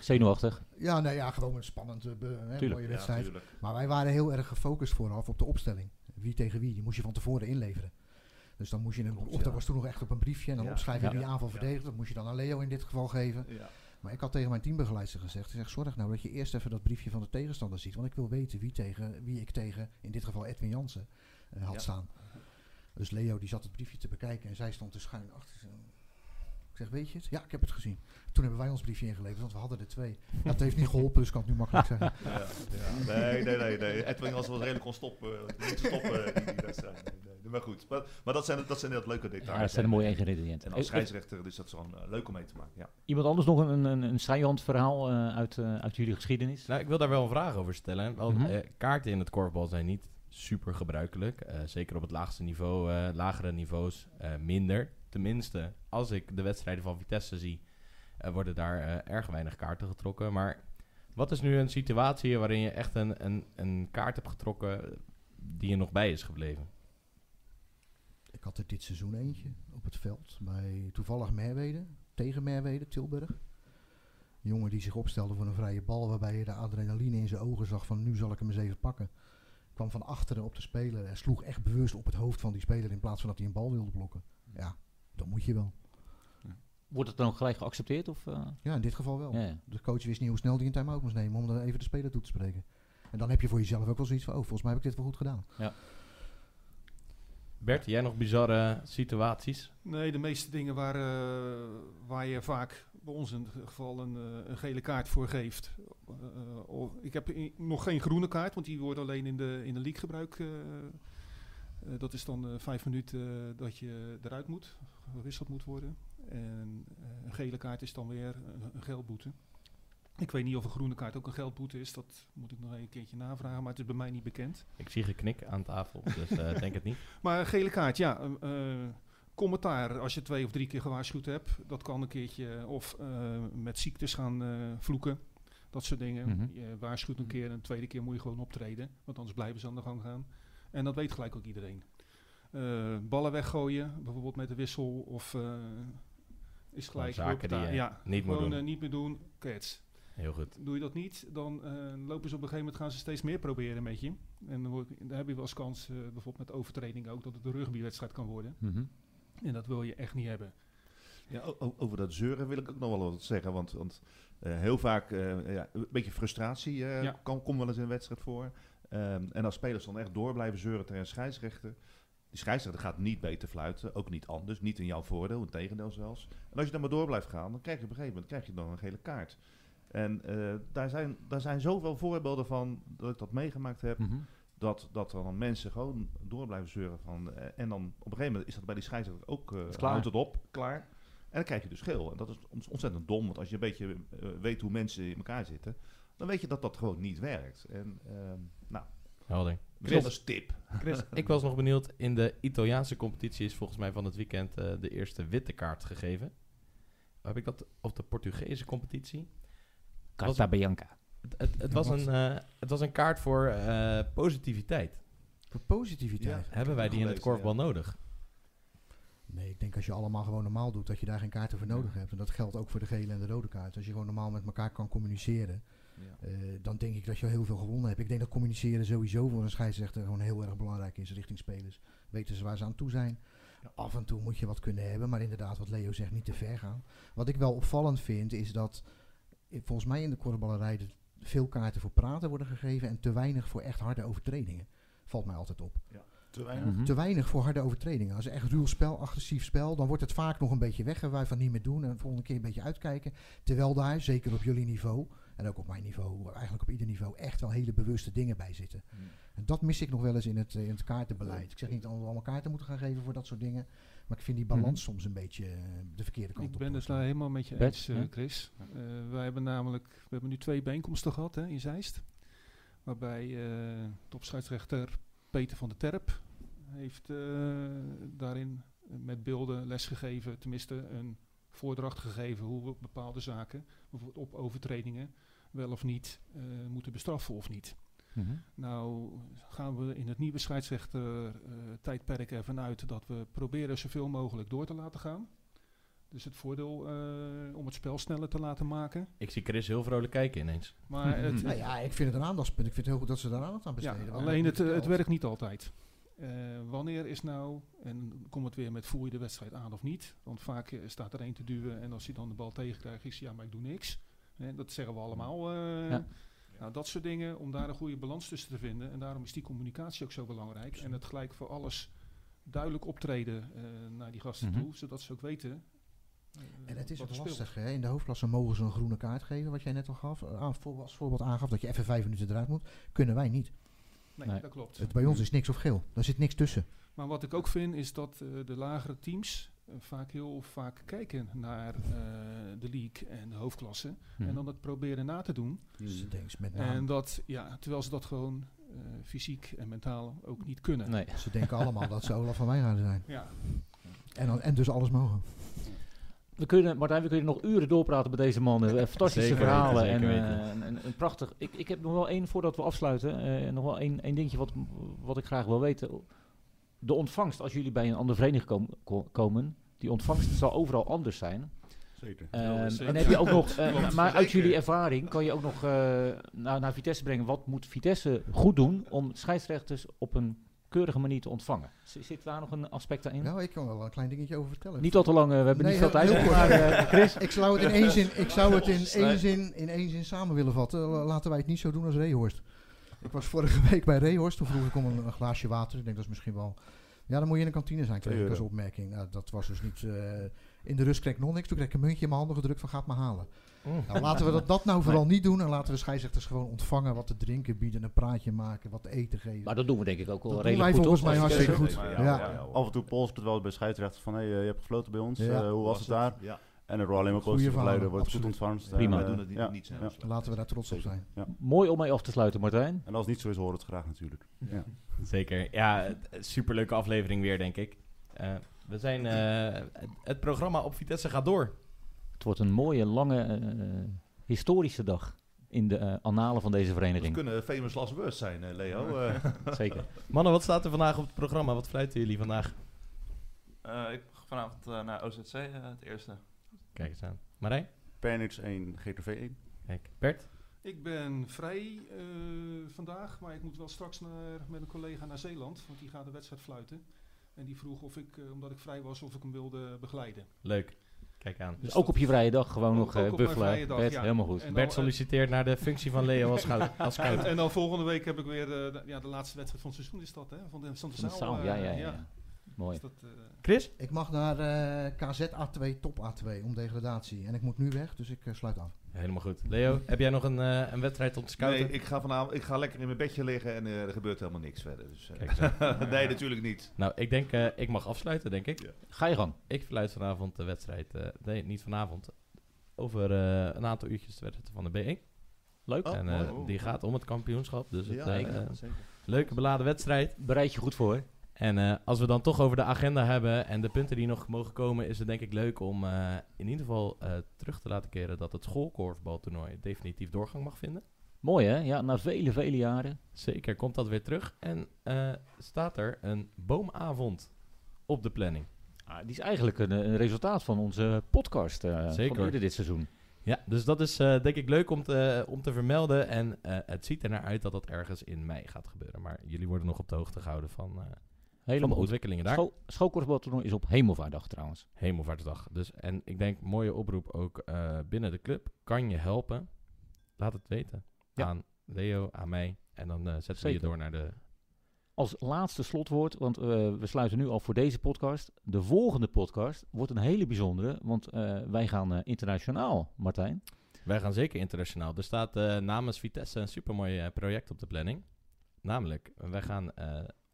S2: Zenuwachtig.
S7: Ja, nee, ja, gewoon een spannend, eh, hè, mooie wedstrijd. maar wij waren heel erg gefocust vooraf op de opstelling. Wie tegen wie, die moest je van tevoren inleveren. Dus dan moest je, een,
S8: Klopt,
S7: of dat was toen nog echt op een briefje en dan
S8: Ja,
S7: opschrijven
S2: ja.
S7: wie aanval
S8: Ja.
S7: verdedigt. Dat moest je dan aan Leo in dit geval geven.
S8: Ja.
S7: Maar ik had tegen mijn teambegeleidster gezegd, zeg, zorg nou dat je eerst even dat briefje van de tegenstander ziet. Want ik wil weten wie, tegen, wie ik tegen, in dit geval Edwin Jansen, had
S8: Ja.
S7: staan. Dus Leo die zat het briefje te bekijken en zij stond te schuin achter. Zo. Ik zeg, weet je het? Ja, ik heb het gezien. Toen hebben wij ons briefje ingeleverd, want we hadden er twee. Dat heeft niet geholpen, dus kan ik nu makkelijk zeggen. (laughs)
S8: Ja, ja. Nee, nee, nee, nee. Edwin was wel redelijk kon stoppen. Niet stoppen die, die wedstrijd. Nee, nee. Maar goed, maar, maar dat zijn dat zijn net leuke details.
S2: Ja, dat zijn de mooie ingrediënten.
S8: En als
S2: Eh,
S8: scheidsrechter is dat zo eh, leuk om mee te maken. Ja.
S2: Iemand anders nog een, een, een verhaal eh, uit, eh, uit jullie geschiedenis?
S3: Nou, ik wil daar wel een vraag over stellen. Want
S2: Mhm.
S3: eh, kaarten in het korfbal zijn niet super gebruikelijk. Eh, zeker op het laagste niveau, eh, lagere niveaus eh, minder. Tenminste, als ik de wedstrijden van Vitesse zie, worden daar erg weinig kaarten getrokken. Maar wat is nu een situatie waarin je echt een, een, een kaart hebt getrokken die je nog bij is gebleven?
S7: Ik had er dit seizoen eentje op het veld bij toevallig Merwede, tegen Merwede, Tilburg. Jongen die zich opstelde voor een vrije bal, waarbij je de adrenaline in zijn ogen zag van nu zal ik hem eens even pakken. Kwam van achteren op de speler en sloeg echt bewust op het hoofd van die speler in plaats van dat hij een bal wilde blokken. Ja, dat moet je wel.
S2: Wordt het dan ook gelijk geaccepteerd? Of, eh?
S7: Ja, in dit geval wel.
S2: Ja, ja.
S7: De coach wist niet hoe snel hij een time-out moest nemen om dan even de speler toe te spreken. En dan heb je voor jezelf ook wel zoiets van, oh, volgens mij heb ik dit wel goed gedaan.
S3: Bert, jij nog bizarre situaties?
S6: Nee, de meeste dingen waar, eh, waar je vaak, bij ons in het geval, een, eh, een gele kaart voor geeft. Eh, of- ik heb nog geen groene kaart, want die wordt alleen in de, in de league gebruikt. eh, dat is dan vijf minuten dat je eruit moet, gewisseld moet worden. En een gele kaart is dan weer een, een geldboete. Ik weet niet of een groene kaart ook een geldboete is, dat moet ik nog een keertje navragen, maar het is bij mij niet bekend.
S3: Ik zie geknik aan tafel, dus denk het niet. (laughs)
S6: Maar een gele kaart, ja. Commentaar als je twee of drie keer gewaarschuwd hebt. Dat kan een keertje. Of eh, met ziektes gaan eh, vloeken. Dat soort dingen.
S2: Mhm.
S6: Je waarschuwt een keer en een tweede keer moet je gewoon optreden. Want anders blijven ze aan de gang gaan. En dat weet gelijk ook iedereen. Eh, ballen weggooien, bijvoorbeeld met de wissel. Of is gelijk...
S3: zaken die
S6: ja,
S3: niet moet doen.
S6: niet meer doen. Kets.
S3: Heel goed.
S6: Doe je dat niet, dan lopen ze op een gegeven moment gaan ze steeds meer proberen met je. En dan, word- dan heb je wel eens kans, bijvoorbeeld met overtreding ook, dat het een rugbywedstrijd kan worden.
S2: Mhm.
S6: En dat wil je echt niet hebben.
S8: Ja, over dat zeuren wil ik ook nog wel wat zeggen. Want, want eh, heel vaak eh, ja, een beetje frustratie eh,
S6: Ja.
S8: kan, komt wel eens in een wedstrijd voor. Ehm, en als spelers dan echt door blijven zeuren tegen een scheidsrechter. Die scheidsrechter gaat niet beter fluiten, ook niet anders. Niet in jouw voordeel, in tegendeel zelfs. En als je dan maar door blijft gaan, dan krijg je op een gegeven moment krijg je dan een gele kaart. En daar, zijn, daar zijn zoveel voorbeelden van dat ik dat meegemaakt heb.
S2: Mhm.
S8: Dat, dat er dan mensen gewoon door blijven zeuren. Van, eh, en dan op een gegeven moment is dat bij die scheidsrechter ook
S2: Is klaar.
S8: houdt het op, klaar. En dan krijg je dus geel. En dat is ont- ontzettend dom, want als je een beetje eh, weet hoe mensen in elkaar zitten, dan weet je dat dat gewoon niet werkt. En ehm nou,
S3: Helder.
S8: Chris, tip.
S3: Chris, (laughs) ik was nog benieuwd. In de Italiaanse competitie is volgens mij van het weekend de eerste witte kaart gegeven. Heb ik dat op de Portugese competitie?
S2: Carta Bianca.
S3: Het, het, het, was, een, eh, het was een kaart voor eh, positiviteit.
S7: Voor positiviteit.
S3: Hebben wij die in het korfbal nodig?
S7: Nee, ik denk als je allemaal gewoon normaal doet, dat je daar geen kaarten voor nodig hebt. En dat geldt ook voor de gele en de rode kaart. Als je gewoon normaal met elkaar kan communiceren,
S8: Ja.
S7: eh, dan denk ik dat je heel veel gewonnen hebt. Ik denk dat communiceren sowieso voor een scheidsrechter gewoon heel erg belangrijk is richting spelers. Weten ze waar ze aan toe zijn. Af en toe moet je wat kunnen hebben, maar inderdaad, wat Leo zegt, niet te ver gaan. Wat ik wel opvallend vind, is dat volgens mij in de korfballerij de- veel kaarten voor praten worden gegeven en te weinig voor echt harde overtredingen. Valt mij altijd op.
S4: Te weinig.
S2: Mhm.
S7: Te weinig voor harde overtredingen. Als echt ruw spel, agressief spel, dan wordt het vaak nog een beetje weggewaaid van niet meer doen en de volgende keer een beetje uitkijken. Terwijl daar, zeker op jullie niveau en ook op mijn niveau, eigenlijk op ieder niveau, echt wel hele bewuste dingen bij zitten. En dat mis ik nog wel eens in het, eh, in het kaartenbeleid. Ik zeg niet dat we allemaal kaarten moeten gaan geven voor dat soort dingen, maar ik vind die balans soms een beetje eh, de verkeerde kant
S6: Ik
S7: op.
S6: ben het daar helemaal met je eens, eh? Chris. Eh, wij hebben namelijk, we hebben nu twee bijeenkomsten gehad hè, in Zeist. Waarbij eh topscheidsrechter Peter van der Terp heeft eh, daarin met beelden lesgegeven, tenminste een voordracht gegeven hoe we bepaalde zaken, bijvoorbeeld op overtredingen, wel of niet eh, moeten bestraffen of niet.
S2: Mhm.
S6: Nou gaan we in het nieuwe scheidsrechter eh, tijdperk ervan uit dat we proberen zoveel mogelijk door te laten gaan. Dus het voordeel eh, om het spel sneller te laten maken.
S3: Ik zie Chris heel vrolijk kijken ineens.
S6: Maar het, (laughs)
S7: Nou ja, ik vind het een aandachtspunt. Ik vind het heel goed dat ze daar aandacht aan
S6: ja,
S7: besteden.
S6: alleen het, het werkt niet altijd. Eh, wanneer is nou, en komt het weer met voer je de wedstrijd aan of niet. Want vaak eh, staat er één te duwen en als hij dan de bal tegenkrijgt, is hij ja, maar ik doe niks. Hè, dat zeggen we allemaal. eh.
S2: Ja.
S6: Nou, dat soort dingen, om daar een goede balans tussen te vinden. En daarom is die communicatie ook zo belangrijk. En het gelijk voor alles duidelijk optreden eh, naar die gasten
S2: Mhm.
S6: toe, zodat ze ook weten.
S7: En het is
S6: wat
S7: ook lastig. Hè? In de hoofdklasse mogen ze een groene kaart geven, wat jij net al gaf. voor- als voorbeeld aangaf dat je even vijf minuten eruit moet. Kunnen wij niet.
S6: Nee,
S2: Nee.
S6: dat klopt.
S7: Het, bij ons is niks of geel. Daar zit niks tussen.
S6: Maar wat ik ook vind is dat eh, de lagere teams eh, vaak heel vaak kijken naar eh, de league en de hoofdklasse.
S2: Mhm.
S6: En dan het proberen na te doen.
S7: Dus met name.
S6: En dat, ja, terwijl ze dat gewoon eh, fysiek en mentaal ook niet kunnen.
S2: Nee.
S7: Ze denken allemaal dat ze Olaf van Wijngaarden zijn.
S6: Ja.
S7: En, dan, en dus alles mogen.
S2: We kunnen, Martijn, we kunnen nog uren doorpraten met deze man. Eh, Fantastische
S3: Zeker
S2: verhalen. en,
S3: zeker
S2: eh,
S3: weten.
S2: en, en- en prachtig. Ik, ik heb nog wel één, voordat we afsluiten, eh, nog wel één, één dingetje wat, wat ik graag wil weten. De ontvangst, als jullie bij een andere vereniging kom- ko- komen, die ontvangst zal overal anders zijn.
S4: Zeker.
S2: Ehm,
S6: zeker.
S2: en heb je ook nog, (laughs) maar uit jullie ervaring kan je ook nog eh, naar, naar Vitesse brengen. Wat moet Vitesse goed doen om scheidsrechters op een keurige manier te ontvangen? Zit daar nog een aspect in?
S7: Nou, ik kan wel een klein dingetje over vertellen.
S2: Niet al te lang, eh, we hebben
S7: Nee,
S2: niet veel tijd. maar, eh, Chris?
S7: Ik zou het in één zin, ik zou het in één zin, in één zin samen willen vatten. La- Laten wij het niet zo doen als Rehorst. Ik was vorige week bij Rehorst, toen vroeg ik om een, een glaasje water. Ik denk dat is misschien wel... Ja, dan moet je in de kantine zijn, kreeg ik als opmerking. Nou, dat was dus niet... eh, in de rust kreeg ik nog niks. Toen kreeg ik een muntje in mijn handen gedrukt van gaat maar halen. Nou, laten we dat, dat nou vooral niet doen. En laten we scheidsrechters gewoon ontvangen, wat te drinken bieden, een praatje maken, wat te eten geven.
S2: Maar dat doen we denk ik ook wel
S7: Dat doen
S2: redelijk
S7: wij
S2: goed,
S7: volgens mij hartstikke goed. Ja.
S4: ja, Af en toe polst het wel bij scheidsrechters van, hé, eh, je hebt gefloten bij ons,
S7: Ja.
S4: eh, hoe was het daar?
S8: Ja,
S4: En er wordt alleen maar
S7: verhalen,
S4: begeleiden, wordt goed ontvangst.
S2: Prima.
S8: Doen het niet,
S4: ja,
S8: niet zelf.
S4: ja.
S7: Laten we daar trots op zijn.
S2: Mooi om mee af te sluiten, Martijn.
S4: En als het niet zo is, horen we het graag natuurlijk. Ja.
S3: Zeker. Ja, superleuke aflevering weer, denk ik. Eh, we zijn, eh, het, het programma op Vitesse gaat door.
S2: Het wordt een mooie, lange, eh, historische dag in de eh, annalen van deze vereniging.
S8: kunnen famous last words zijn, eh, Leo. Eh, (laughs)
S2: Zeker.
S3: Mannen, wat staat er vandaag op het programma? Wat fluiten jullie vandaag?
S5: Eh, ik ga vanavond eh, naar OZC, eh, het eerste.
S3: Kijk eens aan. Marijn?
S4: Pernix 1, GTV 1.
S3: Kijk. Bert?
S6: Ik ben vrij eh, vandaag, maar ik moet wel straks naar, met een collega naar Zeeland, want die gaat de wedstrijd fluiten. En die vroeg of ik, eh, omdat ik vrij was, of ik hem wilde begeleiden.
S3: Leuk. Kijk aan.
S2: Dus ook op je vrije dag gewoon
S6: Ook-
S2: nog eh buffelen.
S6: dag,
S2: Bert,
S6: ja.
S2: helemaal goed.
S6: Dan,
S3: Bert
S6: eh,
S3: solliciteert naar de functie van Leo als (laughs) scout. Als
S6: En, dan volgende week heb ik weer eh, de, ja, de laatste wedstrijd van het seizoen is dat, hè? Van de, eh,
S2: ja, ja, ja. Mooi.
S6: Dus dat, eh,
S3: Chris?
S7: Ik mag naar KZ A2, top A2, om degradatie. En ik moet nu weg, dus ik sluit af.
S3: Helemaal goed. Leo, heb jij nog een, eh, een wedstrijd om te scouten?
S8: nee, ik ga vanavond ik ga lekker in mijn bedje liggen en eh, er gebeurt helemaal niks verder. Dus, eh,
S3: Kijk eens (laughs)
S8: nee, natuurlijk niet.
S3: Nou, ik denk, eh, ik mag afsluiten, denk ik.
S8: Ja.
S2: Ga je gang.
S3: Ik fluit vanavond de wedstrijd, eh, nee, niet vanavond, over eh, een aantal uurtjes de wedstrijd van de B1.
S2: Leuk.
S8: Oh,
S3: en eh,
S8: mooi.
S3: die gaat om het kampioenschap, dus het,
S8: Ja, ja, zeker.
S3: leuke beladen wedstrijd.
S2: Bereid je goed voor.
S3: En eh, als we dan toch over de agenda hebben en de punten die nog mogen komen, is het denk ik leuk om eh, in ieder geval eh, terug te laten keren dat het schoolkorfbaltoernooi definitief doorgang mag vinden.
S2: Mooi hè? Ja, na vele, vele jaren.
S3: Zeker komt dat weer terug. En staat er een boomavond op de planning.
S2: Ah, die is eigenlijk een, een resultaat van onze podcast
S3: Zeker.
S2: van eerder dit seizoen.
S3: Ja, dus dat is denk ik leuk om te, om te vermelden. En het ziet er naar uit dat dat ergens in mei gaat gebeuren. Maar jullie worden nog op de hoogte gehouden van,
S2: Helemaal
S3: ontwikkelingen daar.
S2: Schoolkorfbaltoernooi is op Hemelvaartdag trouwens.
S3: Hemelvaartsdag. Dus, en ik denk, mooie oproep ook eh, binnen de club. Kan je helpen? Laat het weten.
S2: Ja.
S3: Aan Leo, aan mij. En dan eh, zetten we je door naar de...
S2: Als laatste slotwoord, want eh, we sluiten nu al voor deze podcast. De volgende podcast wordt een hele bijzondere, want wij gaan internationaal, Martijn.
S3: Wij gaan zeker internationaal. Er staat namens Vitesse een supermooi project op de planning. Namelijk, wij gaan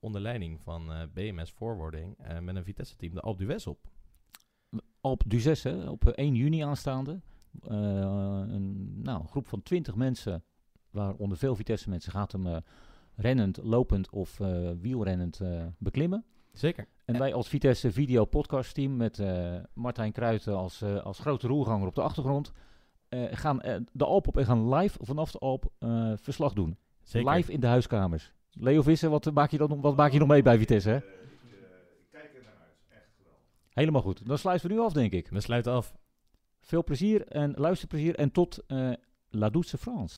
S3: onder leiding van eh, BMS Forwarding eh, met een Vitesse-team de Alpe d'Huez op.
S2: Duzes, hè, op eh, 1 juni aanstaande. Eh, een nou, groep van 20 mensen, waaronder veel Vitesse mensen, gaat hem eh, rennend, lopend of eh, wielrennend eh, beklimmen.
S3: Zeker.
S2: En wij als Vitesse Video Podcast Team met eh, Martijn Kruijten als, eh, als grote roerganger op de achtergrond eh, gaan eh, de Alp op en gaan live vanaf de Alp eh, verslag doen.
S3: Zeker.
S2: Live in de huiskamers. Leo Visser, wat maak je, dan, nog- wat maak je nog mee bij Vitesse? Hè? Helemaal goed. Dan sluiten we nu af, denk ik.
S3: We sluiten af.
S2: Veel plezier en luisterplezier en tot eh La Douce France.